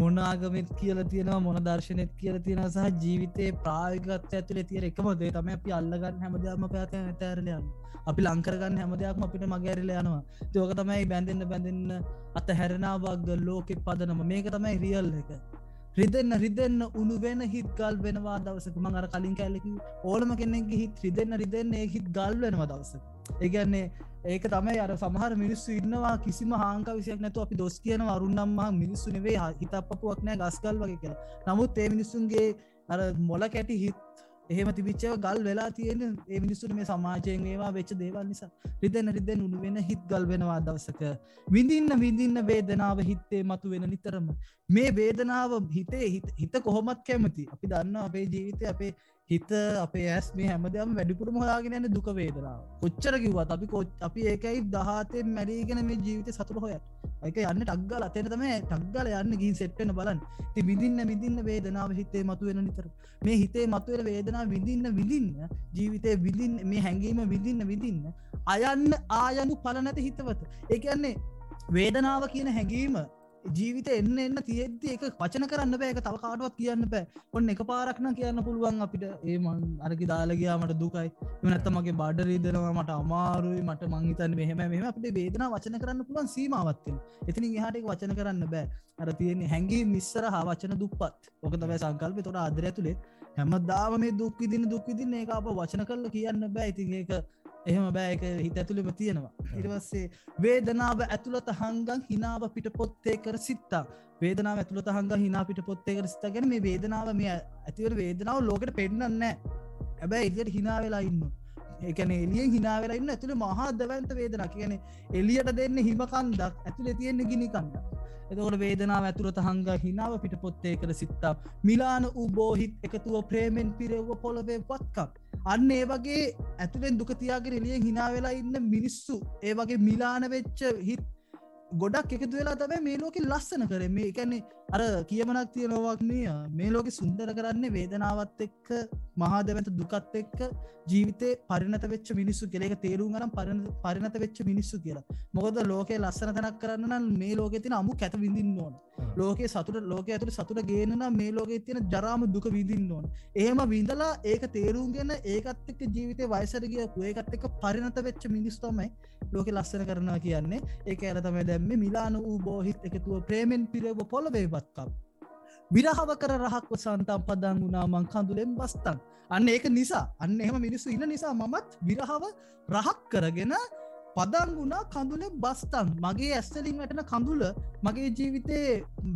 B: මොනාගමත් කියල තියෙනවා මොන දර්ශනයත් කියල තියෙන සහ ජීවිතය ප්‍රාවිගත් ඇතුල තියර එකමදේ තම අපි අල්ලගන්න හැමදයක්ම පැත ඇතෑරලයන් අපි ලංකරගන්න හැමදයක්ම අපිට මගැරිල යනවා. තෝක තමයි බැඳෙන්න්න බැඳන්න අත හැරෙනවාග ලෝකෙ පදනම. මේක තමයි රියල් එක. රිදෙන්න්න රිදෙන්න්න උුණු වෙන හිත් ගල් වෙනවා දවසක. මං අර කලින් කැලෙකි ඕලම කෙනෙක් හිත් රිදෙන්න්න රිදෙන්නේ හිත් ගල් වෙනවා දවස ඒගන්නේ ඒක තමයි අර සමහර මිනිස්සු ඉන්නවා කිසිම හාංක විසියක් නැතු අපි දොස් කියන අරුන්නම්ම මිනිස්සු නෙවේ හිතපපුුවක් නෑ ගස්කල් වගේ කියලා. නමුත් ඒ මිනිස්සුන්ගේ අර මොල කැටි හිත් එහෙම තිබිච්චව ගල් වෙලා තියෙන ඒ මිනිස්සුට මේ සමාජයෙන් ඒවා වෙච්ච දේවල් නිසා රිදෙන රිදෙන් උුණු වෙන හිත් ගල් වෙනවා දවසක. විඳින්න විඳින්න වේදනාව හිත්තේ මතු වෙන නිතරම. මේ වේදනාව හිතේ හිත කොහොමත් කැමති. අපි දන්න අපේ ජීවිතය අපේ හිත අපේ ඇස් මේ හැමදම වැඩිපුරම හොයාගෙන යන දුක වේදනාව. කොච්චර කිවත් අපි කොච් අපි ඒකයි දහතෙන් මැරීගෙන මේ ජීවිත සතුර හොයට එක යන්න ටක්ගල අතෙන තම ටක්ගල යන්න ගින් සෙට්ටෙන බලන් ති විදින්න විදින්න වේදනාව හිතේ මතුවෙන නිතර. මේ හිතේ මතුවෙන වේදනා විඳින්න විදින්න ජීවිතය විදින් මේ හැඟීම විදින්න විදින්න අයන්න ආයනු පලනැත හිතවත. ඒකන්නේ වේදනාව කියන හැඟීම ජීවිත එන්න එන්න තියෙද්දි එක පචන කරන්න බෑක තව කාටුවත් කියන්න බෑ. ඔන්න එක පාරක්න කියන්න පුළුවන් අපිට. ඒමන් අරකි දාලගයාමට දුකයි. නැත්ත මගේ බඩරීදනවා මට අමාරුයි. මට මංහිතන් මෙහෙම මෙම අපට වේදනා වචන කරන්න පුළුවන් සීමාවත්තෙන් එතිනි හටක් වචන කරන්න බෑ. අර තියෙන හැඟී මිස්සර හා වචන දුප්පත්. ඕක තමයි සංකල්ප. තොට අදර ඇතුළේ හැම දාම මේ දුක්විදින දුක්විදින ඒ අප වචන කරල කියන්න බෑ. ඉතින් ඒක එහෙම බෑක හිත ඇතුළෙම තියෙනවා. ඉරිවස්සේ වේදනාව ඇතුළත හංගන් හිනාව පිට පොත්තේ කර සිත්තා. වේදනාව ඇතුළත හංග හිනා පිට පොත්තේ කර සිතා ගැන මේ වේදනාව මේ ඇතිවර වේදනාව ලෝකට පෙන්න්නන්න ඇබැයි ඉදිට හිනාවෙලා ඉන්න ඒකන එලිය හිනාවෙලා ඉන්න ඇතුළ මහා දවන්ත වේදනා කියන එලියට දෙන්න හිමකන්දක් ඇතුළ තියෙන්නේ ගිනි කන්ද එතකොට වේදනාව ඇතුළත හංග හිනාව පිට පොත්තේ කර සිත්තා මිලාන උබෝහිත් එකතුව ප්‍රේමෙන් පිරෙව්ව පොළොවේ වත්කක් අන්න ඒ වගේ ඇතුළෙන් දුකතියාගෙන එලියෙන් හිනාවෙලා ඉන්න මිනිස්සු ඒ වගේ මිලාන වෙච්ච හිත් ගොඩක් එකතු වෙලා තබ මේ ලෝක ලස්සන කර. මේ එකන්නේ අර කියමනක් තියෙනවක්නේ මේ ලෝක සුන්දර කරන්නේ වේදනාවත් එක්ක මහාදවත දුකත් එක්ක ජීවිතය පරිනත වෙච්ච මිනිස්සු කෙලෙක තේරුම් ගනම් පරිනත වෙච්ච මිනිස්සු කියලා. මොකද ලෝකේ ලස්සන තැනක් කරන්න මේ ලෝක තින අමු කැත විඳින්න ඕන. ලෝක සතුට ලෝක ඇතුට සතුට ගේනන මේ ලෝක තියෙන ජරාම දුක විදින්න ඕන. ඒම විඳලා ඒක තේරුම්ගෙන ඒකත් එක්ක ජීවිතය වයිසරගිය ඒකත් එක්ක පරිනත වෙච්ච මිනිස්තොමයි ලෝක ලස්සන කරනවා කියන්නේ. ඒක ඇරතම දැම්ම මිලාන වූ බෝහිත් එකතුව ප්‍රේමෙන් පිරව පොලවේබත්කම් විරහව කර රහක්ව සන්තම් පදන් වුණා මං කඳුලෙන් බස්තන් අන්න ඒක නිසා අන්න එහෙම මිනිස්සු ඉන්න නිසා මමත් විරහව රහක් කරගෙන පදන් වුණා කඳුල බස්තන්. මගේ ඇස්සලින් වැටන කඳුල මගේ ජීවිතේ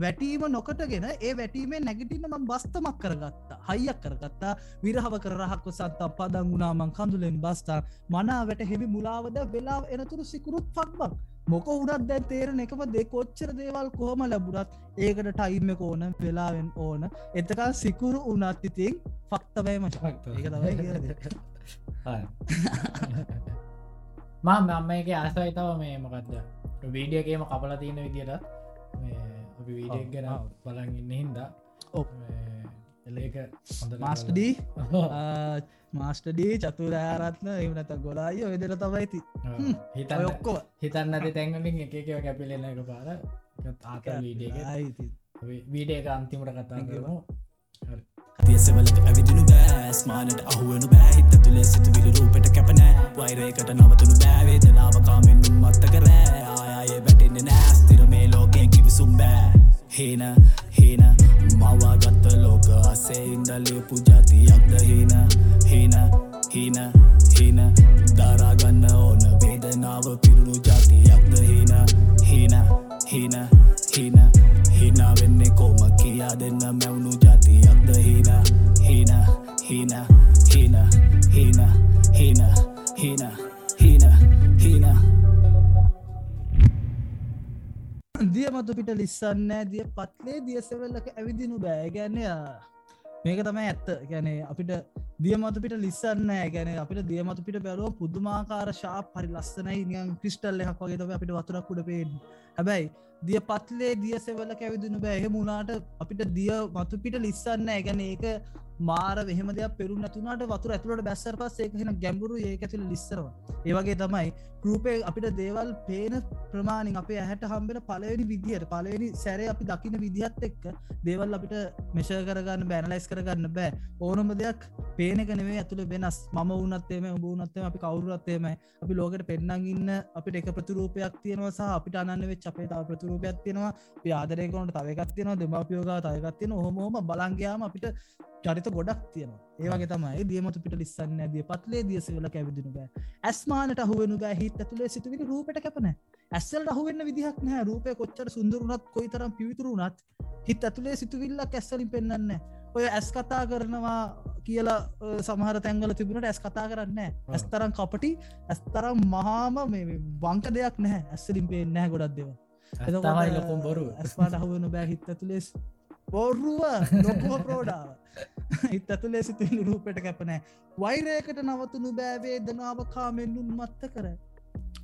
B: වැටීම නොකටගෙන ඒ වැටීමේ නැගටින්න ම බස්තමක් කරගත්තා. හයියක් කරගත්තා. විරහව කර රහක්ව සත්තා පදන් වුණාමං කඳුලෙන් බස්ථා මනා වැට හෙමි මුලාවද වෙලා එනතුරු සිකුරුත් පක්බක් මොක උඩත් දැන් තේරෙන එකම දෙ කොච්චර දේවල් කොහොම ලැබුරත් ඒකට ටයිම් එක ඕන වෙලාවෙන් ඕන. එතකා සිකුරු උනත් ඉතින් ෆක්තබයි මච ඒක තමයි
A: මා මම්ම එක ආසයි තව මේ මොකක්ද වීඩියගේම කපල තියෙන විදියට අපි වීඩියක් ගැන බලන් ඉන්න හින්දා එලක
B: මාස්ටඩී මාස්ටඩී චතුරාරත්න එමනත ගොලාය වෙදර තමයිති
A: හිත ඔක්කෝ හිතන්න ඇති තැන්ගලින් එකක කැපිලෙන එක පාර. ආත වීඩිය වීඩිය අන්තිමට කතා කරනවා
C: තියසවලට ඇවිදිනු බෑස් මානට අහුවනු බෑහිත තුළේ සිතුවිලි රූපට කැපනෑ වෛරයකට නවතුනු බෑවේදනාවකාමෙන් මත්ත කරෑ. ආය වැටෙන්න නෑස්තිර මේ ලෝකයෙන් කිවිසුම් බෑ. හේන හේන මවාගත්ත ලෝක අසේ ඉන්දලියපු ජාතියක්ද හේන? හේන හීන හීන. දරාගන්න ඕන වේදනාව පිරුණු ජාතියක්ද හීන? හීන හීන හීන. හිනා වෙන්නේ කෝම කියා දෙන්න මැවුණු
B: දිය මතු පිට ලිස්සන්නෑ දිය පත්ලේ දියසෙවල්ලක ඇවිදිනු බෑ. ගැන්නය මේක තමයි ඇත්ත. ගැනේ අපිට දියමතු පිට ලිස්සන්න ගැන අපිට දියමතු පිට බැලෝ පුදුමාකාර ශාප හරි ලස්සනයි. නියන් ක්‍රිස්ටල් එකක් වගේ තම අපිට වතුරක් උඩ පේෙන් හැබැයි දිය පත්ලේ දිය සෙවල කැවිදිනු බෑ. එහෙ මුණට අපිට දිය මතු පිට ලිස්සන්න ගැන ඒක මාර වෙහම දෙයක් පෙරු නැතුනට වතුර ඇතුළට බැස්සර පස් ඒකහෙන ගැඹුරු ඒක ඇතුළ ලිස්සරවා ඒවගේ තමයි රූපය අපිට දේවල් පේන ප්‍රමාණින් අපේ ඇහැට හම්බෙන පලවෙනි විදිහයට පලවෙනි සැරේ අපි දකින විදිහත් එක්ක දේවල් අපිට මෙෂ කරගන්න බැනලයිස් කරගන්න බෑ. ඕනම දෙයක් පේනක නෙවේ ඇතුළ වෙනස්. ම වනත්තේම ඔබුනත්තේ අපි කවරුරත්තේම අපි ලෝකට පෙන්න්නන් ඉන්න අපිට එක ප්‍රතුරූපයක් තියෙනවා සහ අපිට අන්න වෙච් අපේ තාව ප්‍රතුරූපයක් තියෙනවා. ආදරයකට තවකත් තියෙනවා දෙමාපියෝගා තයකත් තියෙන හොමෝම බලංගයාම අපිට චරිත ගොඩක් තියෙනවා. ඒවගේ තමයි. දියමතු පිට ලිස්සන්න දිය පත්ලේ දියසවල කැවිදිනු බෑ. ඇස්මානට අහුවනු බෑ. හිත් ඇතුලේ සිතුවිලි රූපට කැපන ඇස්සල් අහුවෙන්න විදිහක් නෑ රූපය කොච්චර සුන්දරුනත් කොයි තරම් පිවිතුරුනත් හිත් ඇතුලේ සිතුවිල්ලක් ඇස්සලින් පෙන්න්න ඔය ඇස් කතා කරනවා කියලා සමහර තැන්ගල තිබුණට ඇස් කතා කරන්න ඇස් තරම් කපටි ඇස් තරම් මහාම මේ වංක දෙයක් නැහැ. ඇස්සලින් පේෙන්නෑ ගොඩක් දෙව
A: තමයි ලොකුම් බොරු
B: ඇස්මාට අහුවන බෑ. හිත් ඇතුලෙස් බොරුව ලොකුම ප්‍රෝඩාව. හිත් ඇතුලේ සිතුවිලි රූපට කැපනෑ වෛරයකට නවතුනු බෑවේ දනාව කාමෙන්නුන් මත්ත කර.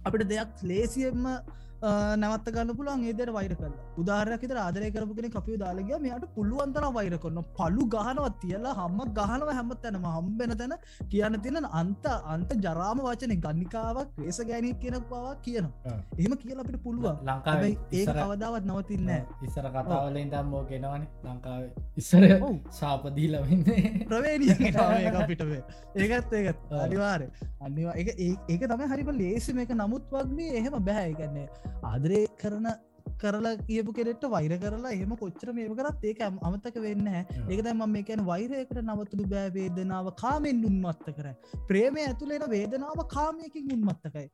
B: අපිට දෙයක් ලේසියෙන්ම නැවත ගන්න පුළන් ඒදර වෛර කල උදාරයකත ආදරය කරපුගෙන කපිය දාලගේ මෙයට පුළුවන්තර වෛර කරන්න පලු ගහනවත් තියලා හම්ම ගහනව හැම තැනම හම්බෙන තැන කියන්න තින අන්ත අන්ත ජරාම වචන ගනිකාවක් ක්‍රේස ගෑනී කියන පවා කියනවා. එහෙම කියලා අපිට පුළුවන්.
A: ලංකාවේ
B: ඒ කවදාවත් නවතින්න
A: ඉස්සර කතාවලින් දම් මෝ ගෙනවන. ලංකාවේ ඉස්සර ශාපදීලවෙන්නේ
B: ප්‍රවේණිය පිටවේ ඒකත් ඒකත්. අනිවාරය අනිවා ඒක තම හරිම ලේසි මේක. නමුත් වගේ එහෙම බැහැ ගන්නේ ආදරය කරන කරලා කියපු කෙරෙට වෛර කරලා එහම කොච්චර මේම කරත් ඒක අමතක වෙන්න ඒකද ම මේ කැන වෛරයකට නවතුළු බෑ වේදනාව කාමෙන් උන්මත්ත කර ප්‍රේමය ඇතුළෙන වේදනාව කාමයකින් උන්මත්තකයි.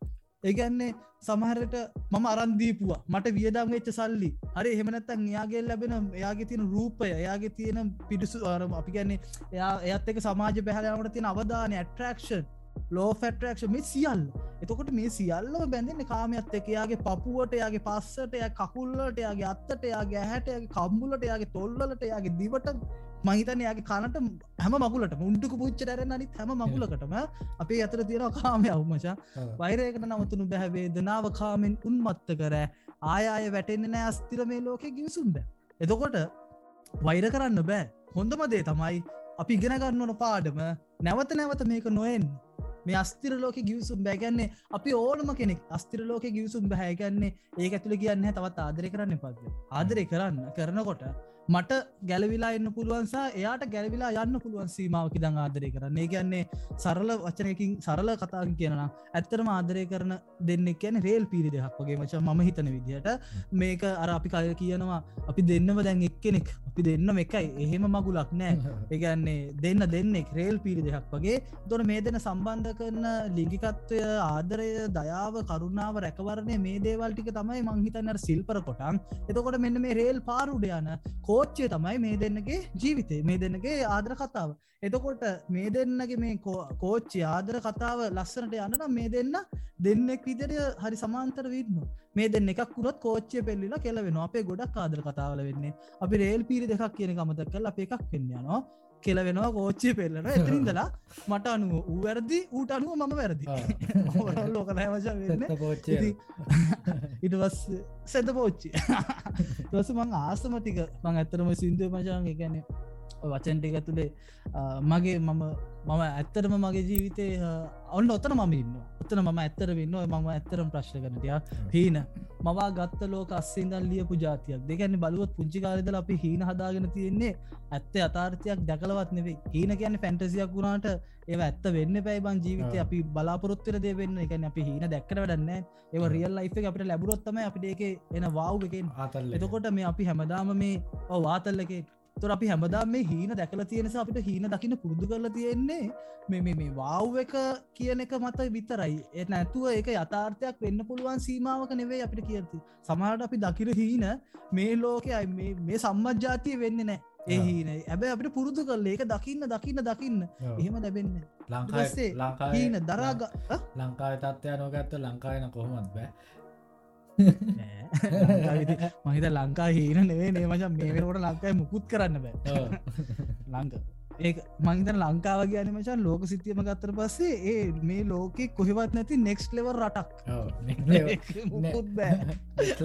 B: ඒගැන්නේ සමහරට මම අරන්දීපුවා මට වියදම් වෙච්ච සල්ලි. හරි එහෙමනත්තන් එයාගේ ලැබෙන එයාගේ තියෙන රූපය එයාගේ තියෙන පිඩිසු අරම අපි ගැන්නේ එයා එයත් එක සමාජ පැහලයාමට තියෙන අවධානය ඇට්‍රක්ෂන් ලෝ ෆැටරක්ෂ මේ සියල් එතකොට මේ සියල්ලම බැඳන්න කාමයත් එක යාගේ පපුුවට යාගේ පස්සට ය කකුල්ලට යාගේ අත්තට යාගේ හැටයාගේ කම්බුලට යාගේ තොල්ලට යාගේ දිවට. මහිතන යාගේ කනට හැම මගුලට මුන්ටුක පුච්ච රැන අනිත් හැම මගුලකටම අපේ අතර තියෙන කාමය අවමචා වෛරයකට නවතුනු බැහැවේ දනාව කාමෙන් උන්මත්ත කර. ආය වැටෙන්න්න නෑ අස්තිර මේ ලෝකෙ ගිවිසුන්ද එතකොට වෛර කරන්න බෑ. හොඳම දේ තමයි අපි ඉගෙන ගන්නවන පාඩම. නැවත නැවත මේක නොයෙන් මේ අස්තිර ලෝක ගියවසුම් බැගන්නේ අපි ඕනම කෙනෙක් අස්තිර ලෝක ගියවසුම් බැහැගන්නේ ඒ ඇතුළ කියන්න තවත් ආදරය කරන්න පද ආදරය කරන්න කරනකොට මට ගැලවිලා එන්න පුළුවන්සා එයාට ගැලවිලා යන්න පුළුවන් සීමාවකි දං ආදරය කරන්න. ඒ කියන්නේ සරල වචනයකින් සරල කතාන් කියනවා ඇත්තරම ආදරය කරන දෙන්න කියන රේල් පිරි දෙයක් වගේ මච ම හිතන විදිහට. මේක අර අපි කය කියනවා අපි දෙන්නම දැන් එක්කෙනෙක්. අපි දෙන්නම එකයි. එහෙම මගුලක් නෑ. ඒගන්නේ දෙන්න දෙන්නෙක් රේල් පිරි දෙයක් වගේ. දොන මේ දෙන සම්බන්ධ කරන ලිගිකත්වය ආදරය දයාව කරුණාව රැකවරණය මේ දේවල්ටික තමයි මංහිතන්නර සිල්පර කොටන්. එතකොට මෙන්න මේ රේල් පාරුඩයන කෝච්චය තමයි මේ දෙන්නගේ ජීවිතේ මේ දෙන්නගේ ආදර කතාව. එතකොට මේ දෙන්නගේ මේ කෝච්චි ආදර කතාව ලස්සනට යන්නනම් මේ දෙන්න දෙන්නෙක් විදිරය හරි සමාන්තර වින්න මේ දෙන්න එකක් කුරත් කෝච්චය පෙල්ලිලා කෙලවෙන අපේ ගොඩක් ආදර කතාවල වෙන්නේ. අපි රේල් පිරි දෙකක් කියන ගමතක් කල් අප එකක් වෙන්නනවා කෙලවෙනවා කෝච්චය පෙල්ලන එතරින්දලා මට අනුව වැරදි ඌට අනුව මම වැරදි. ලෝක නෑවශ වෙන්න. ඉටවස් සැද පෝච්චි දස මං ආසමටික මං ඇත්තරම සිින්දුව මචාන් ගැන වචන්ටික ඇතුළේ මගේ මම මම ඇත්තරම මගේ ජීවිතය ඔන්න ඔත්තන මම ඉන්න ඔත්තන මම ඇත්තර වෙන්න මම ඇත්තරම් ප්‍රශ්න කරනටයා හීන. මවා ගත්ත ලෝක අස්සෙන්දල් ලියපු ජාතියක්. දෙගැන්න බලුවත් පුංචිකාරදල අපි හීන හදාගෙන තියෙන්නේ ඇත්තේ අතාර්ථයක් දැකලවත් නෙවේ හීන කියන්න ෆැන්ටසියක් වුණාට ඒ ඇත්ත වෙන්න පැයිබන් ජීවිතය අපි බලාපොරොත්වර දේවෙන්න එක අපි හීන දැක්කට වැඩන්න ඒ රියල් ලයිෆ අපට ලැබුරොත්තම අපිට ඒක එන වව්ගෙන්
A: ආතල්
B: එතකොට මේ අපි හැමදාම මේ වාතල්ලකේ තොර අපි හැමදා මේ හීන දැකල තියෙනස අපිට හීන දකින පුරුදු කරලා තියෙන්නේ මේ මේ වව් එක කියන එක මත විතරයි. එ නැතුව ඒක යථාර්ථයක් වෙන්න පුළුවන් සීමාවක නෙවේ අපිට කියති සමහට අපි දකිර හීන මේ ලෝකයි මේ සම්මජ්ජාතිය වෙන්න නෑ ඒ හීන ඇබැ අපිට පුරුදු කරල ඒක දකින්න දකින්න දකින්න. එහෙම ලැබෙන්න
A: ලංකාසේ ලංකා
B: හීන දරාග
A: ලංකාව තත්වය නොගත්ත ලංකායන කොහොමත් බෑ
B: මහිත ලංකා හීන නෙවේ නේ මචන් මේකට ලංකායි මුකුත් කරන්න බෑ. ලංක. ඒ මංතන ලංකාව කියන මචන් ලෝක සිතියම ගත්තර පස්සේ ඒ මේ ලෝකෙ කොහෙවත් නැති නෙක්ස් ලෙවර් රටක්.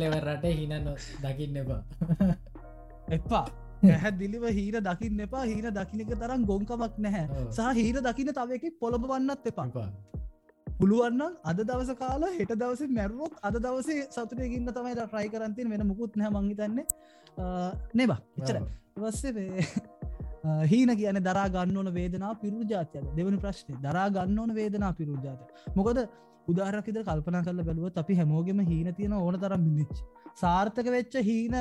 A: ලෙවර් රට හින දකින්න එපා.
B: එපා. හැදිලිව හීර දකින්න එපා. හීර දකිනක තරම් ගොංකමක් නැහැ. සහ හීර දකින තව එකෙක් පොළඹ වන්නත් එපා පුළුවන්න අද දවස කාලා හෙට දවස මැරුවොත් අද දවසේ සතුරයගන්න තමයි රයි කරන්තින් වෙන මුකුත් නෑ මංහිතන්නේ නෙබා. එච්චර වස්සේ හීන කියන දරා ගන්න ඕන වේදනා පිරු ජාතයද? දෙවනි ප්‍රශ්නය දරා ගන්න ඕන වේදනා පිරු ජාතය මොකද උදාරකිද කල්පනා කල බැලුවත් අපි හැමෝගෙම හීන තියෙන ඕන තරම් බිමිච් සාර්ථක වෙච්ච හීන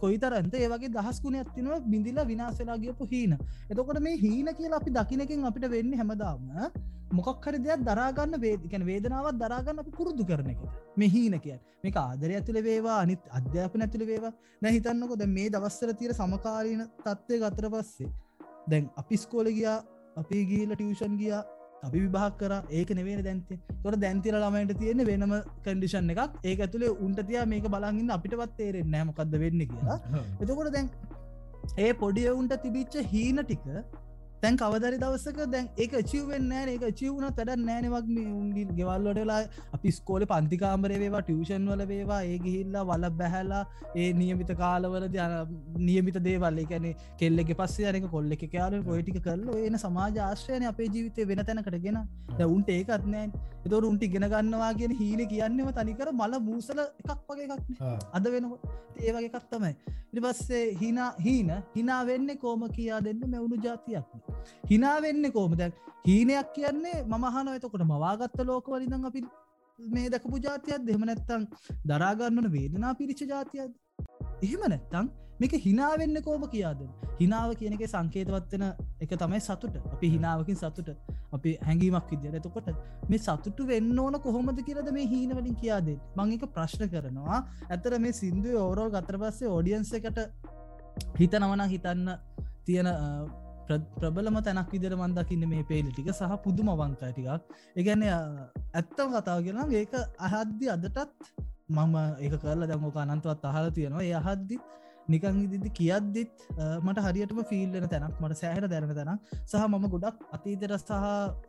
B: කොයිතරන්ත ඒවගේ දහස්කුණ ඇත්තිනවා බිඳිලා විනාසලා ගියපු හීන. එතකොට මේ හීන කියලා අපි දකිනකින් අපිට වෙන්න හැමදාම මොකක් හරි දෙයක් දරාගන්න වේදිකන වේදනාවත් දරාගන්න අපි පුරුදු කරන එක. මේ හීන කිය මේ ආදරය ඇතුළ වේවා අනිත් අධ්‍යාපන ඇතුළ වේවා. නැහිතන්නකො ද මේ දවස්සර තියර සමකාරීන තත්ත්වය ගතර පස්සේ දැන් අපි ස්කෝල ගියා අපි ගීල ටියෂන් ගියා. අපි විභාක් කර. ඒක නෙවේ දැන්තේ තොට දැන්තිර ළමයිට තියෙන වෙනම කඩිෂන් එකක්. ඒක ඇතුළේ උන්ට තියා මේක බලගන්න අපිටවත් තේරෙන් නෑමකක්ද වෙන්න කියලා. එතකොට දැන් ඒ පොඩිය උන්ට තිබිච්ච හීන ටික තැන් කවදරි දවසක දැන් ඒක චිවෙන්න ඒක චිවුණ තැඩ නෑනවක් උන්ගේ ගෙවල්ලොටලා අපි ස්කෝල පන්තිකාමර වේවා ටියෂන් වල වේවා ඒ ගිහිල්ලා වල බැහැලා ඒ නියමිත කාලවල නියමිත දේවල් එකැන කෙල්ලෙ පස්සේ අනක කොල්ල එක කාල පොයිටික කරල එන සමාජ ආශ්‍රයන අපේ ජීවිතය වෙන තැනකටගෙන උන්ට ඒකත් නෑ. එතොර උන්ට ඉගෙන ගන්නවා කියෙන හීන කියන්නම තනිකර මල මූසල එකක් වගේ එකක් අද වෙනකොට ඒවගේ එකක් තමයි. ඉට පස්සේ හිනා හීන හිනා වෙන්න කෝම කියා දෙන්න? මෙවුණු ජාතියක් හිනාවෙන්න කෝමද හීනයක් කියන්නේ මහන එතකොට මවාගත්ත ලෝකවලින් අපි මේ දකපු ජාතියක් දෙම නැත්තං දරාගන්නන වේදනා පිරිච ජාතියද එහෙම නැත්තං මේක හිනාවෙන්න කෝම කියාද? හිනාව කියනක සංකේතවත්වෙන එක තමයි සතුට. අපි හිනාවකින් සතුට. අපි හැඟීමක් විදියට. එතකොට මේ සතුටු වෙන්න ඕන කොහොමද කියරද මේ හීනවලින් කියාද මං එක ප්‍රශ්න කරනවා. ඇතර මේ සිින්දුව ඕරෝ ගතර පස්සේ ෝඩියන්ස එකට හිතනවන හිතන්න තියෙන ප්‍රබලම තැනක් විදිර මන්දකින්න මේ පේලි ටික සහ පුදුම වංකා ටිකක්. එකගැන ඇත්තම කතාව කියෙන ඒක අහද්දි අදටත් මම ඒක කරලා දැමෝක අනන්තුවත් අහල තියෙනවා. ඒ අහද්දි නිකං ඉදිදි කියද්දිත් මට හරියටම ෆිල්ලන තැනක් මට සෑහට දැරන තැන සහ මම ගොඩක් අතීතර සහ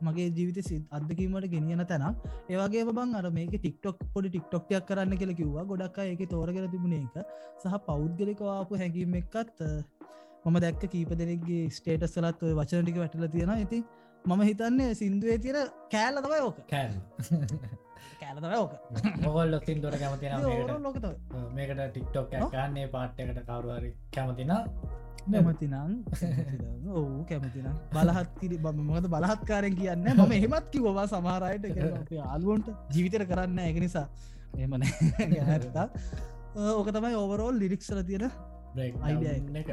B: මගේ ජීවිත සි අදකීමට ගෙනියන තැන ඒවගේ බං අර මේක ටික්ටොක් පොඩි ටික්ටොක්යක් කරන්න කියල කිව්වා. ගොඩක් ඒක තෝරගර තිබුණ එක සහ පෞද්ගලිකවාපු හැඟීම එක්කත් මම දැක්ක කීප දෙනෙක්ගේ ස්ටේටස් සලත් ඔය වචනටික වැටල තියෙන ඉතින් මම හිතන්නේ සිින්දුවේ තියෙන කෑල්ල තමයි ඕක.
A: කෑල්
B: කෑල තම ඕක.
A: මොගල් ලොතින් දොර කැමතින
B: ලොකත
A: මේකට ටික්ටොක් ගන්නේ පාට්ටකට කවරුහරි කැමතින
B: කැමතිනං ඔවු කැමතින බලහත් කිරි බම මොද බලහත්කාරෙන් කියන්න මම එහෙමත් කිවවා සමහරයට ආල්ුවන්ට ජීවිතර කරන්න එක නිසා. එමන ඕක තමයි ඕවරෝල් ලිරික්සල තියෙන
A: අයිඩ එක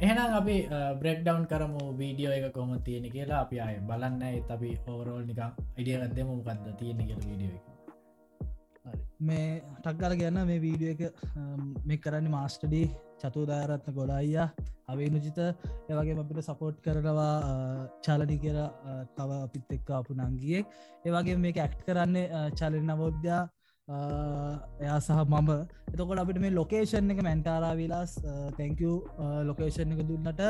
A: එහෙනම් අපි බ්‍රෙක්්ඩවන් කරමු වීඩියෝ එක කොම තියෙන කියලා. අපි අය බලන්න. එත් අපි ඕරෝල් නිකම් ඉඩියගත් දෙම. මොකක්ද තියෙන කියල වීඩියෝ එක.
B: මේ ටක්ගල ගැන්න මේ වීඩියෝ එක මේ කරන්න මාස්ටඩි චතුදාරත්න ගොඩයියා අවේ නුජිත ඒවගේ අපිට සපෝට් කරනවා චාලනි කියලා තව අපිත් එක්ක අපපු නංගියෙක්. ඒවගේ මේ ඇක්ට් කරන්නේ චලන නවෝද්‍යා එයා සහ මම. එතකොට අපිට මේ ලොකේෂන් එක මැන්ටාරා විලාස් තැංකූ ලොකේෂන් එක දුන්නට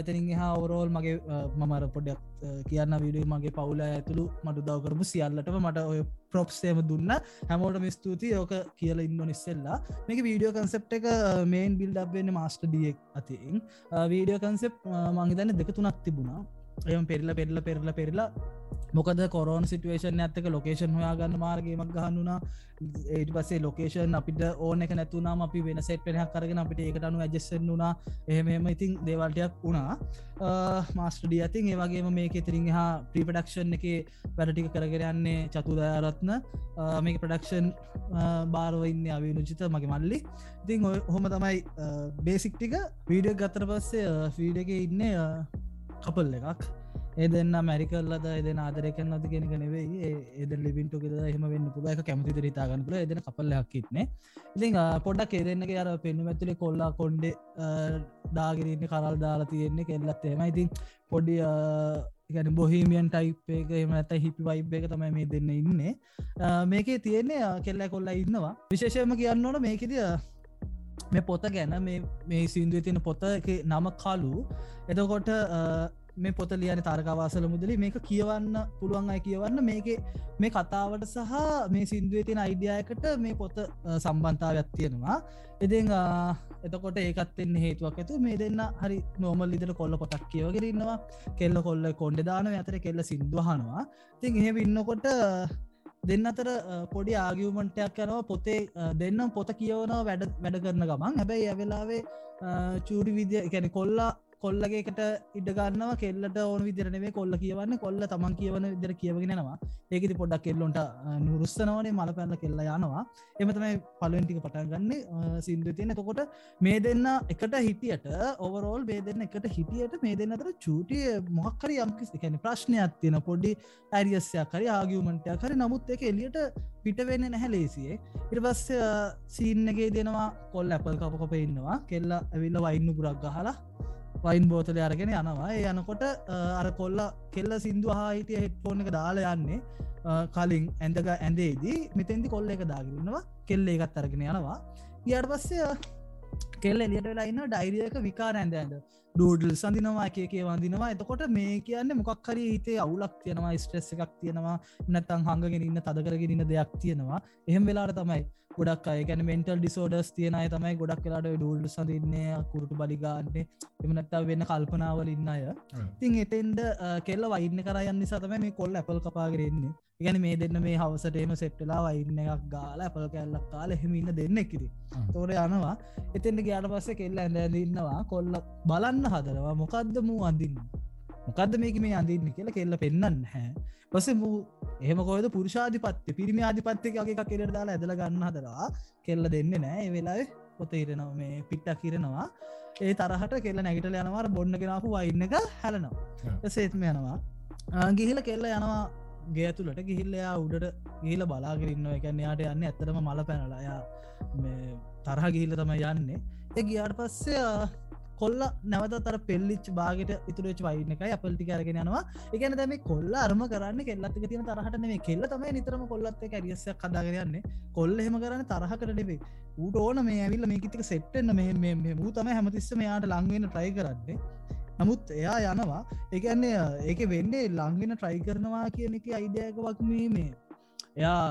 B: එතනින් හා ඔවරෝල් මගේ මමර පොඩක් කියන්න විඩිය මගේ පවුල ඇතුළු මට දව කරපු සියල්ලටම මට ඔය ප්‍රොප්සේම දුන්න. හැමෝටම ස්තුති ඕක කියල ඉන්න නිස්සෙල්ලා මේක වීඩියෝ කන්සෙප් එක මේන් බිල්ඩ් වෙන්න මාස්ට ඩියෙක් අතින්. වීඩියෝ කන්සෙප් මංහිතන්න දෙක තුනක් තිබුණා. එම පෙරල පෙරල පෙරල පෙරලා. මොකද කොරෝන් සිටුවේෂන් ඇත්තක ලොකේෂන් හොයාගන්න මාර්ගේමක් ගහන්නුනා ඒට පසේ ලොකේෂන් අපිට ඕන එක නැතුනම් අපි වෙන සෙට් පෙනහක් කරගෙන අපිට ඒකට අනු ඇජෙස්සෙන් වුණා එහෙමම ඉතින් දේවල්ටයක් වුණා. මාස්ටඩිය අතින් ඒවගේම මේක තිරින් හා ප්‍රීපඩක්ෂන් එක වැඩටික කරගරයන්නේ චතුදාරත්න මේක ප්‍රඩක්ෂන් බාරවඉන්න අවි නුචිත මගේ මල්ලි. ඉතින් හොම තමයි බේසික්ටික වීඩියෝ ගත්තර පස්සේ ෆීඩ එක ඉන්න කපල් එකක්. ඒ දෙන්න මැරිකල්ලද එදෙන ආදරකන අති කෙනෙක නෙවෙයි. ඒද ලිබින්ටුකෙද එහම වෙන්න පුල එක කැමති රිතාගන්න පුල එදෙන කපල්ලයක් ඉත්න ඉතින් පොඩක් ඒදන්නක අර පෙන්නු ඇතුලේ කොල්ලා කොන්්ඩේ දාගරන්න කරල් දාලා තියෙන්නේ කෙල්ලත් එම ඉතින් පොඩි ගැන බොහිමියන් ටයිප් එක එම ඇත හිපි වයිබ් එක තමයි මේ දෙන්න ඉන්නේ. මේකේ තියෙන්නේ කෙල්ල කොල්ලා ඉන්නවා. විශේෂයම කියන්න ඕන මේකෙද මේ පොත ගැන මේ සින්දුව තියෙන පොත එක නම කාලු එතකොට මේ පොත ලියන තාරකවාසල මුදලි. මේක කියවන්න පුළුවන් අය කියවන්න මේක මේ කතාවට සහ මේ සිින්දුවේ තියෙන අයිඩියයකට මේ පොත සම්බන්ධාවක් තියෙනවා. එතින් එතකොට ඒකත්ෙන්න හේතුවක් ඇතු මේ දෙන්න හරි නෝමල් ඉදිර කොල්ල පොතක් කියවගෙරන්නවා කෙල්ල කොල්ල කොන්ඩ දාන ඇතර කෙල්ල සිින්දුවහනවා තින් එහෙ ඉන්නකොට දෙන්න අතර පොඩි ආගියමටයක් යනවා. පොතේ දෙන්න පොත කියවනවා වැඩ වැඩ කරන ගමන්. හැබැයි ඇවෙලාවේ චූඩි විදිය එකැන කොල්ලා කොල්ලගේකට ඉඩගන්නවා කෙල්ලට ඕන විදිරනේ කොල්ල කියවන්න. කොල්ල තමන් කියවන විදිර කියවගෙනවා ඒකති පොඩක් කෙල්ලොන්ට නුරුස්සනවනේ. මල පැල්ල කෙල්ල යනවා. එමතමයි පලුවෙන්ටික පටන් ගන්න. සිින්දු තියෙන තකොට මේ දෙන්න එකට හිටියට ඔවරෝල් බේ දෙන්න එකට හිටියට මේ දෙන්න අතර චූටිය මොහක්කර යම්කිසි කැන ප්‍රශ්නයක් තියෙන පොඩි ඇරියස්යක් කරි ආගියමටයක් හරි. නමුත් එක එලියට පිට වෙන්න නැහැ ලේසියේ. ඉට පස්ස සීන්නගේ දෙනවා. කොල් ඇපල් කප කප ඉන්නවා. කෙල්ල ඇවිල්ල වයින්න ගුරක් ගහලා වයින් බෝතල අරගෙන යනවා. ඒ යනකොට අර කොල්ල කෙල්ල සිින්දු හාහිටිය හෙට්ෆෝන් එක දාලා යන්නේ කලින් ඇඳක ඇඳේදී මෙතැන්දි කොල්ල එක දාගරන්නවා කෙල්ල එකත් අරගෙන යනවා. ඊයට පස්සේ කෙල්ල එලියට වෙලා ඉන්න ඩයිරියක විකාර ඇඳ ඇඳ. ඩඩල් සඳනවා එකේ වඳනවා එතකොට මේ කියන්න මොකක්හරි හිතේ අවුලක් තියෙනවා ස්ට්‍රෙස් එකක් තියෙනවා නත්තං හඟගෙන ඉන්න තදකරගෙන ඉන්න දෙයක් තියෙනවා. එහෙම වෙලාට තමයි ගොඩක් අය. ගැන මෙන්ටල් ඩිසෝඩස් තියෙනය තමයි ගොඩක් කලාට ඩුල්ඩ සඳන්නේ කුරුට බලිගාන්නේ එමනත්තා වෙන්න කල්පනාවල ඉන්න අය. තින් එතෙන්ඩ කෙල්ල වයින්න කරයන්න සතම මේ කොල් ඇපල් කපාගරෙන්නේ ගැන මේ දෙන්න මේ හවසටේම සෙට්ටලා වයින්න එකක් ගාල ඇපල් කැල්ලක් කාල එහෙමඉන්න දෙන්න කිරි තෝර යනවා. එතෙන්ට ගයාට පස්ස කෙල්ල ඇඳඉන්නවා කොල්ල බලන්න හදරවා මොකක්ද මූ අඳන්න? මොකක්ද මේක මේ අඳන්න කියලා කෙල්ල පෙන්න්න හැ පස මූ එහම කොද පුරුෂාධිපත්ය පිරිමි ආධිපත්්‍යකගේ කෙර දාලා ඇදල ගන්න හදරවා කෙල්ල දෙන්න නෑ. වෙලා පොත ඉරනවා මේ පිට්ටක් කිරෙනවා ඒ තරහට කෙල්ල නැගිටල යනවා බොන්න කෙනපු වයින්න එක හැලනවා. සේත්ම යනවා. ගිහිල කෙල්ල යනවා ගේ ඇතුළට. ගිහිල්ලයා උඩට ගිහිල බලාගරන්න එකන්න යාට යන්න ඇතරම මල පැනලයා තරහ ගිහිල්ල තම යන්නේ. ඒ ගියාට පස්සේ කොල්ල නැවත තර පෙල්ලිච් බාගට ඉතුරච් වයින්න එකයි අපල්ටි කරගෙන යනවා. එකන දැම කොල්ල අරම කරන්න කෙල්ලත්ක තින තරහට මේ කෙල්ල තමයි නිතරම කොල්ලත් කැරියස්ස කදාගරයන්නේ කොල්ල හෙම කරන්න තරහ කරනෙවේ ඌට ඕන මේ ඇවිල්ල මේකතික සෙට්ටන්න මේ මූ තම හැමතිස්සම යාට ලංවෙන ට්‍රයි කරන්නේ. නමුත් එයා යනවා. ඒකන්නේ ඒක වෙන්නේ ලංගෙන ට්‍රයි කරනවා කියන එක අයිඩයක වක්මී මේ. එයා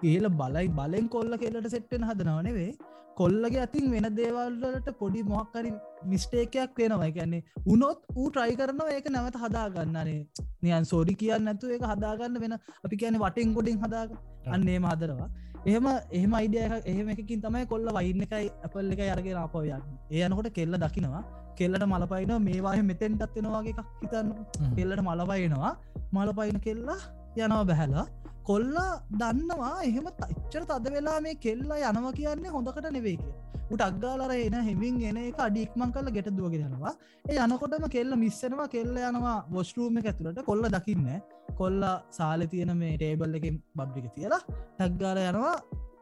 B: කියල බලයි බලෙන් කොල්ල කෙල්ලට සෙට්ටෙන් හදනවනෙවේ කොල්ලගේ අතින් වෙන දේවල්වලට පොඩි මොහක්කරි මිස්ටේකයක් වෙනවා. එකන්නේ උනොත් ඌ ට්‍රයි කරනවා ඒක නැවත හදාගන්නනේ නියන් සෝඩි කියන්න නැතු ඒක හදාගන්න වෙන අපි කියන වටෙන් ගොඩින් හදාග. අන්නේ මහදරවා එහෙම එහෙම අයිඩිය එහෙම එකකින් තමයි කොල්ල වයින්න එකයි අපල් එක අරගෙන අපවයන්න ඒ යනකොට කෙල්ල දකිනවා. කෙල්ලට මලපයින මේවාහ මෙතෙන්ටත්වෙනවාගේ එකක් හිතන්න. කෙල්ලට මලපයිනවා මලපයින කෙල්ලා යනවා බැහැලා. කොල්ලා දන්නවා එහෙම තච්චර තද වෙලා මේ කෙල්ලා යනවා කියන්නේ හොඳකට නෙවේ කිය උට අක්ගාලර එන හෙමින් එන එක අඩික්මං කල ගෙට දුවගෙනවා ඒ යනකොටම කෙල්ල මිස්සෙනවා කෙල්ල යනවා වොස්ටරූම එක ඇතුළට. කොල්ල දකින්න කොල්ල සාල තියෙන මේ ටේබල් එකින් බබ්ික තියලා ටක්ගාල යනවා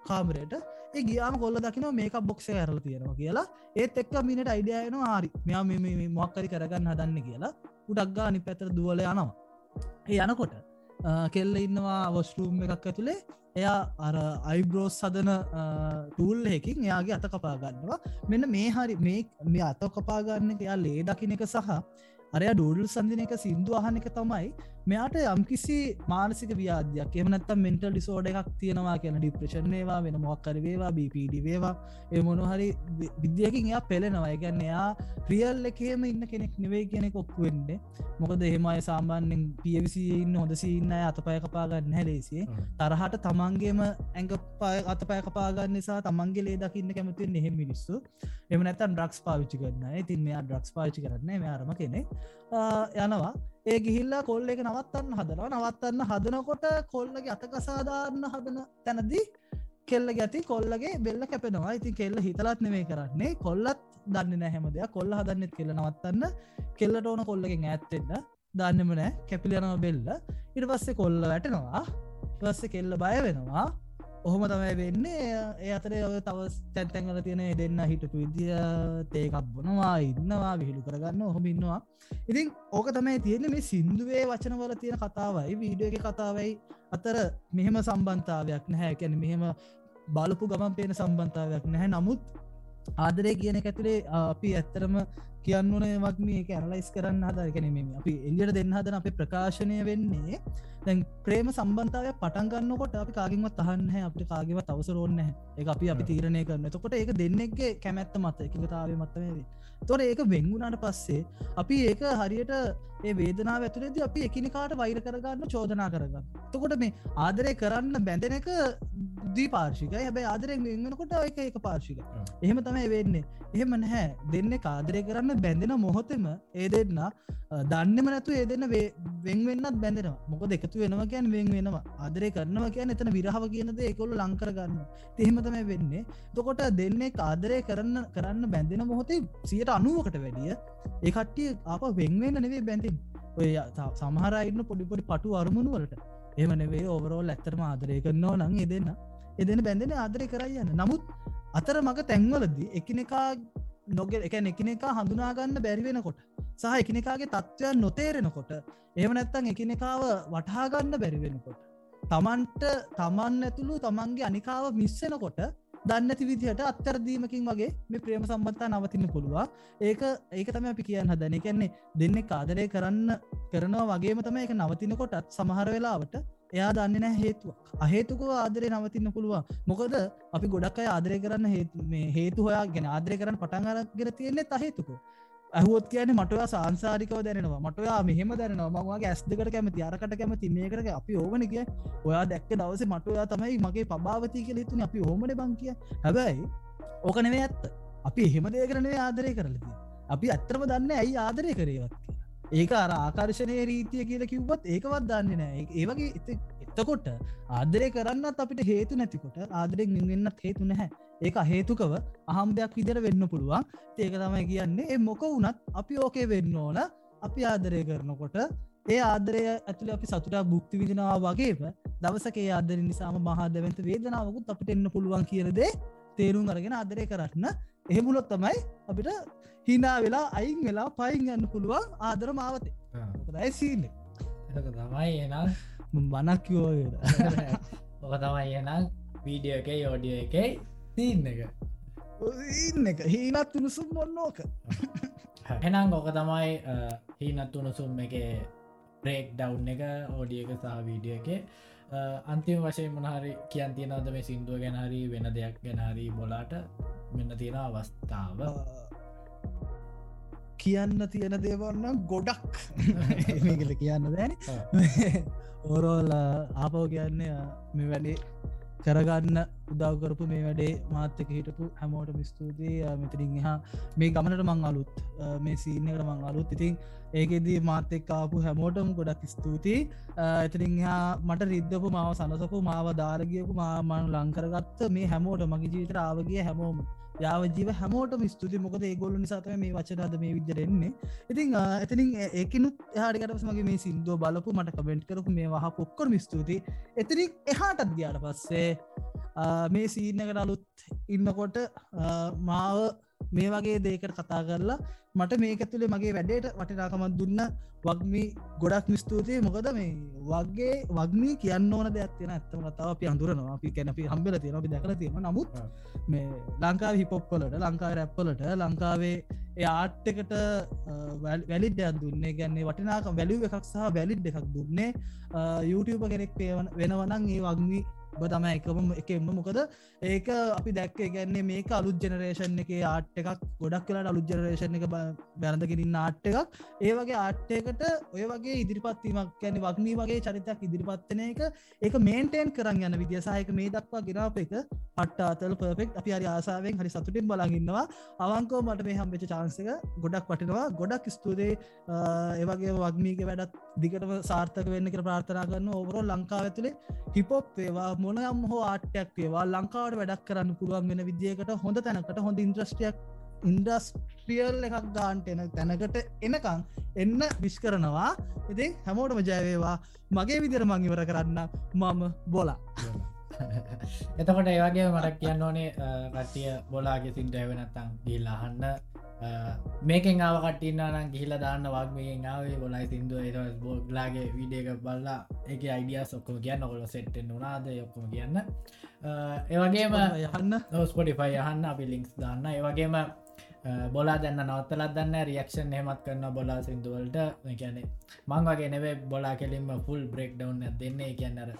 B: කාමරයට. ඒ ගියාම කොල්ල දකින මේක බොක්ෂ ඇරල තියෙනවා කියලා. ඒත් එක්ක මිනට අයිඩියයන ආරි මෙයා මොක්කරි කරගන්න හදන්න කියලා. උටක්ගා අනි පැතර දුවල යනවා. ඒ යනකොට කෙල්ල ඉන්නවා වස්ටරූම් එකක් ඇතුළේ එයා අර අයිබ්‍රෝස් සදන ටූල් එකින් එයාගේ අත කපා ගන්නවා. මෙන්න මේ හරි මේ මේ අත කපාගන්න එක එයා ලේ දකින එක සහ අරය ඩූඩල් සඳන එක සිින්දු අහන එක තමයි මෙයාට යම්කිසි මානසික ව්‍යාධයක් එමනත්තම් මෙන්ටල් ඩිසෝඩ එකක් තියෙනවා කියන ඩිප්‍රේෂන් ඒවා වෙන මොක්කරවේවා බිපඩ වේවා ඒ මොනහරි විද්‍යයකින් එයා පෙළෙනවා. ගැන්න එයා රියල් එකේම ඉන්න කෙනෙක් නෙවෙයි කෙනෙ කොක්කු වෙන්නේ. මොකද එහෙමයි සාමාන්‍යෙන් පියවිසින්න හොඳසින්න අතපය කපාගන්න හැලේසිේ තරහට තමන්ගේම ඇඟ පය අතපය කපාගන්න නිසා තමන්ගේ ලේ දකින්න කැමතින් එහෙම මිනිස්සු. එම නැතන් ඩක්ස් පාවිච්චි කරන්න. ඉතින් මෙයා ඩක්ස් පාවිච්චි කරන්න මෙයාරම කෙනෙ යනවා ඒ ගිහිල්ලා කොල්ල එක නවත්තන්න හදනවා. නවත්තන්න හදනකොට කොල්ලගේ අතකසාධාරන්න හදන තැනදී කෙල්ල ගැති කොල්ලගේ බෙල්ල කැපෙනවා. ඉතින් කෙල්ල හිතලත් නෙවේ කරන්නේ. කොල්ලත් දන්න නැහැම දෙයක්. කොල්ල හදන්නෙත් කෙල්ල නවත්තන්න. කෙල්ලට ඕන කොල්ලගෙන් ඇත්තෙන්න දන්නම නෑ කැපිලියනව බෙල්ල. ඉට පස්සේ කොල්ල වැටෙනවා. පස්සේ කෙල්ල බය වෙනවා. ඔහොම තමයි වෙන්නේ. ඒ අතර ඔය තව තැත්තැන්ගල තියෙන දෙන්න හිටපු විදිිය තේකක් බොනවා ඉන්නවා විහිළු කරගන්න ඔහොම ඉන්නවා. ඉතින් ඕක තමයි තියෙන මේ සිින්දුවේ වචනවල තියෙන කතාවයි වීඩියෝ එක කතාවයි. අතර මෙහෙම සම්බන්ධාවයක් නැහැ. කැන මෙහෙම බලපු ගමන් පේන සම්බන්ධාවයක් නැහැ. නමුත් ආදරය කියන ඇතුළේ අපි ඇත්තරම කියන්න වක් මේ ඇනලයිස් කරන්න හදරගෙනීම අපි එල්ලියට දෙන්න හදන අපේ ප්‍රකාශනය වෙන්නේ දැන් ප්‍රේම සම්බන්ධාව පටන්ගන්නකොට අපි කාගින්වත් තහන්න අපට කාගව තවසරෝන්න එක අපි අපි තීරණය කරන්න තකොට ඒක දෙන්නෙක්ගේ කැමැත්ත මත එකතාව මත්තවේ තොර ඒක වෙංගුණට පස්සේ අපි ඒක හරියට ඒ වේදනාව ඇතුළේද අපි එකනිකාට වෛර කරගන්න චෝදනා කරගන්න. තකොට මේ ආදරය කරන්න බැඳෙන එක දී පාර්ශිකයි හැබයි ආදරය වෙන්නකොට එක එක පාර්ශික එහෙම තමයි වෙන්නේ. එහෙම නැහැ. දෙන්න කාදරය කරන්න බැඳෙන මොහොතෙම ඒ දෙන්න දන්නම නැතු ඒ දෙන්න වෙන්වෙන්නත් බැඳෙනවා. මොක දෙකතු වෙනවා කියන් වෙන් වෙනවා. ආදරය කරනවා කියන්න එතන විරහව කියනද ඒකොල්ල ලංකරගන්න තෙහෙමතම වෙන්නේ. තොකොට දෙන්නේ ආදරය කරන්න කරන්න බැඳෙන මොහොතේ සියට අනුවකට වැඩිය ඒකට්ටිය අප වෙන්වෙන්න නෙවේ බැඳින් ඔය සමහරයින්න පොඩිපොඩි පටු අරමුණු වලට. එම නෙවේ ඕවරෝල් ඇත්තරම ආදරය කරනවා නං එදන්න එදෙන බැඳෙන ආදරය කරයන්න නමුත් අතර මඟ තැන්වලදී එකනෙකා නොගෙල් එක එකනෙක හඳුනාගන්න බැරිවෙනකොට සහ එකනෙකාගේ තත්ත්වයන් නොතේරෙනකොට එම නැත්තං එකනෙකාව වටහාගන්න බැරිවෙනකොට තමන්ට තමන් ඇතුළු තමන්ගේ අනිකාව මිස්සෙනකොට දන්නති විදිහට අත්තරදීමකින් වගේ මේ ප්‍රේම සම්බත්තා නවතින්න පුළුවන්. ඒක ඒක තම අපි කියන්න හදන එකන්නේ දෙන්න කාදරය කරන්න කරනවා වගේම තම එක නවතිනකොටත් සමහර වෙලාවට එයා දන්න නෑ හේතුවක්. අහේතුක ආදරය නවතින්න පුළුවන්. මොකද අපි ගොඩක් අය ආදරය කරන්න හේතු හොයා ගෙන ආදරය කරන්න පටන් අරගෙන තියෙන්නේ අහේතුක ඇහුවොත් කියන මටවා සංසාරිකව දැනවා මටයා මෙහෙම දැනවා මගේ ඇස් දෙකට කැමති අරකට කැමති මේකට අපි ඕවන කිය. ඔයා දැක්ක දවස මටයා තමයි මගේ පබාවති කියල තුන අපි හෝමට බංකිය හැබැයි ඕකනවේ ඇත්ත. අපි එහෙම දේ කරනේ ආදරය කරලති අපි ඇත්තරම දන්න ඇයි ආදරය කරේවත් ඒක අර ආකර්ශණය රීතිය කියල කිව්වත් ඒකවත් දන්න නෑ. ඒවගේ එතකොට ආදරය කරන්නත් අපිට හේතු නැතිකොට ආදරෙක් නිවෙන්නත් හේතු නැහැ. ඒක හේතුකව අහම්බයක් විදිර වෙන්න පුළුවන්. ඒක තමයි කියන්නේ එ මොක වුනත් අපි ඕකේ වෙන්න ඕන. අපි ආදරය කරනකොට ඒ ආදරය ඇතුළ අපි සතුටා බුක්ති විදිනවා වගේම දවසකේ ආදර නිසාම මහාදවන්ත වේදනාවකුත් අපිට එන්න පුළුවන් කියරදේ තේරුම් අරගෙන ආදරය කරන්න එහෙමුලොත් තමයි අපිට හිනා වෙලා අයින් වෙලා පයින් ගන්න පුළුවන් ආදර මාවතේ. දයිසින්න
A: තමයි එනම්
B: බනක්යෝ
A: ඔක තමයි එනම් වීඩියෝ එක යෝඩිය එකයි තිීන්න එක.
B: ඉන්න එක. හීනත් උණුසුම් මොන්නෝක
A: එනම් ඕක තමයි හීනත් උණුසුම් එක ප්‍රේක් ඩව් එක ඕඩිය එක සහ වීඩිය එක. අන්තිම වශය මොනහරි කියන් තියෙනවද මේ සිින්දුව ගැනහරි වෙන දෙයක් ගැනහරි බොලාට මෙන්න තියෙන අවස්ථාව.
B: කියන්න තියෙන දේවන්න ගොඩක්. මේකල කියන්න දැන ඕරෝල් ආපව කියන්නේ මේ වැඩේ කරගන්න උදව්කරපු මේ වැඩේ මාත්‍යක හිටපු හැමෝට මිස්තුතියි මෙතරින් එහා මේ ගමනට මං අලුත්. මේ සීනකට මං අලුත්. ඉතින් ඒකෙදී මාත්‍යක්කාපු හැමෝටම ගොඩක් ස්තුතියි. එතරින් හා මට රිද්ධපු මාව සනසපු මාව ධාරගියපු මාමන් ලංකරගත්ත මේ හැමෝට මගේ ජීවිත ආවගේ හැමෝම යාව ජීව හැමෝට ස්තුති මොකද ඒගොල්ල නිසාතම මේ වචනද මේ විදිරෙන්නේ ඉතින් එතිනින් ඒකනුත් හාඩිකට මගේ මේ සිින්දුව බලපු මට කබෙන්ට් කරපු මේ වහ පොක්කොර ස්තුති එතිනින් එහාටත් ගයාට පස්සේ මේ සීනකට අලුත් ඉන්නකොට මාව මේ වගේ දේකට කතා කරලා මට මේක ඇතුළේ මගේ වැඩේට වටිනාකමත් දුන්න වක්මී ගොඩක් මිස්තුතියි මොකද මේ වගේ වක්මී කියන්න ඕන දෙයක් තියෙන ඇත්තම කතාව අපි අඳුරනවා. අපි කැනපි හම්බල තියෙන අපි දැකල තියෙන නමුත් මේ ලංකාව හිපොප්පලට ලංකාව රැප්පලට ලංකාවේ ඒ ආට්ටකට වැලිඩ්ඩයක් දුන්නේ. ගැන්නේ වටිනාක වැලි එකක් සහ වැලිඩ් එකක් දුන්නේ. YouTube කෙනෙක් වෙනවනන් ඒ වගමී බ තම එකම එකෙම. මොකද ඒක අපි දැක්ක ගැන්නේ මේක අලුත් ජනරේෂන් එක ආට් එකක්. ගොඩක් කියලාට අලුත් ජනරේෂන් එක බැරඳගෙනින් ආට් එකක්. ඒ වගේ ආට්ටයකට ඔය වගේ ඉදිරිපත්වීමක් ගැන වක්නී වගේ චරිතයක් ඉදිරිපත්වන එක ඒක මේන්ටේන් කරන්න යන්න විදිසායක මේ දක්වා ගෙනාව එක පට්ටාතල් පර්ෆෙක්් අපි හරි ආසාාවෙන් හරි සතුටින් බලාගන්නවා අවංකෝ මට මේ හම්බෙච චාන්සක ගොඩක් පටිනවා ගොඩක් ස්තුදේ ඒවගේ වක්මීක වැඩත් දිගටම සාර්ථක වෙන්න කර ප්‍රාර්ථනා කරන්න ඕවරෝ ලංකාව ඇතුළේ හිපොප් ඒවා මොනයම් හෝ ආටයක් ඒවා ලංකාවට වැඩක් කරන්න පුළුවන් වෙන විදිියකට හොඳ තැනකට හොඳ ඉන්ද්‍රස්ටියක් ඉන්ඩස්ට්‍රියල් එකක් ගාන්ට එන තැනකට එනකං එන්න විශ් කරනවා. ඉතින් හැමෝටම ජයවේවා මගේ විදිර මං ඉවර කරන්න මම බොලා.
A: එතකොට ඒවගේ මටක් කියන්න ඕනේ කට්ටිය බොලාගේ සිින්ට ඇවෙනත්තං ගිල්ලාහන්න මේකෙන් ආව කටින්නනම් ගිහිල දාන්න වක්මගෙන් ආවේ. බොලයි සිින්දුව ඒ බෝග්ලාගේ විඩියක බල්ලා එක අයිඩිය සොක්කම කියන්න. ඔොල සෙට්ටෙන් වනාද යොක්කොම කියන්න. ඒවගේම
B: යහන්න
A: ස්පොටිෆයි යහන්න අපි ලිංක්ස් දාන්න. ඒවගේම බොලා දැන්න නවත්තලත් දන්න. රියක්ෂන් හෙමත් කරන්න බොලා සිින්දුවලට කියැනෙ මං වගේ නෙවේ බොලා කෙලින්ම ෆුල් බ්‍රෙක් ඩවන්න දෙන්නේ. කියන්නර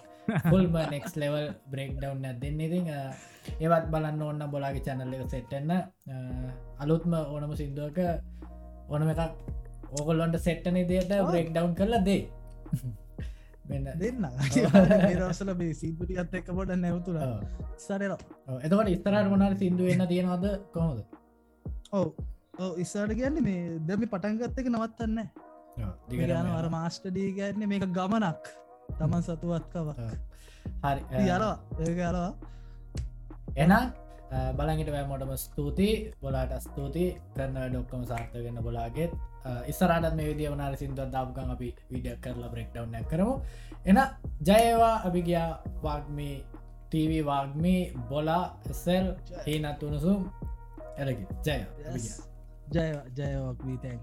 A: ෆුල්ම නෙක්ස් ලෙවල් බ්‍රෙක් ඩවන්න දෙන්න. ඉතින් ඒවත් බලන්න ඔන්න බොලාගේ චැනල්ල එක සෙට්ටන්න අලුත්ම ඕනම සිින්දුවක ඕනම එකක් ඕකොල්ලොන්ට සෙට්ටන දේට බ්‍රෙක් ඩවන්් කරලා දේ
B: දෙන්න. රසල බේ සිපුටියත් එක්ක පොට නැවතුර. සරල.
A: එතකට ඉස්තරට මොනර සිින්දුව එන්න තියෙනවාද? කොහොද
B: ඔව. ඉස්සාට කියන්නේ මේ දෙමි පටන්ගත්තක නවත්තන්න දිගරන අර මාස්ටඩී ගැන්නේ මේක ගමනක් තමන් සතුවත්කව
A: හරි
B: අරවා
A: එන බලගට වැෑමෝටම ස්තුතියි බොලාට ස්තුති කරන ඩොක්කම සාර්ථගන්න බොලාගෙත් ඉස්සරට මේ විදිිය වනාර සිින්දුව දාපුකන් අපි විඩිය කරලා බ්‍රෙක්්ඩවන්න කරමු එන ජයවා අපි ගියා වාග්මී TV වාග්මී බොලා එසල් හීනත් උනුසුම් එරකි ජය
B: ජය ජයවක් වී තැන්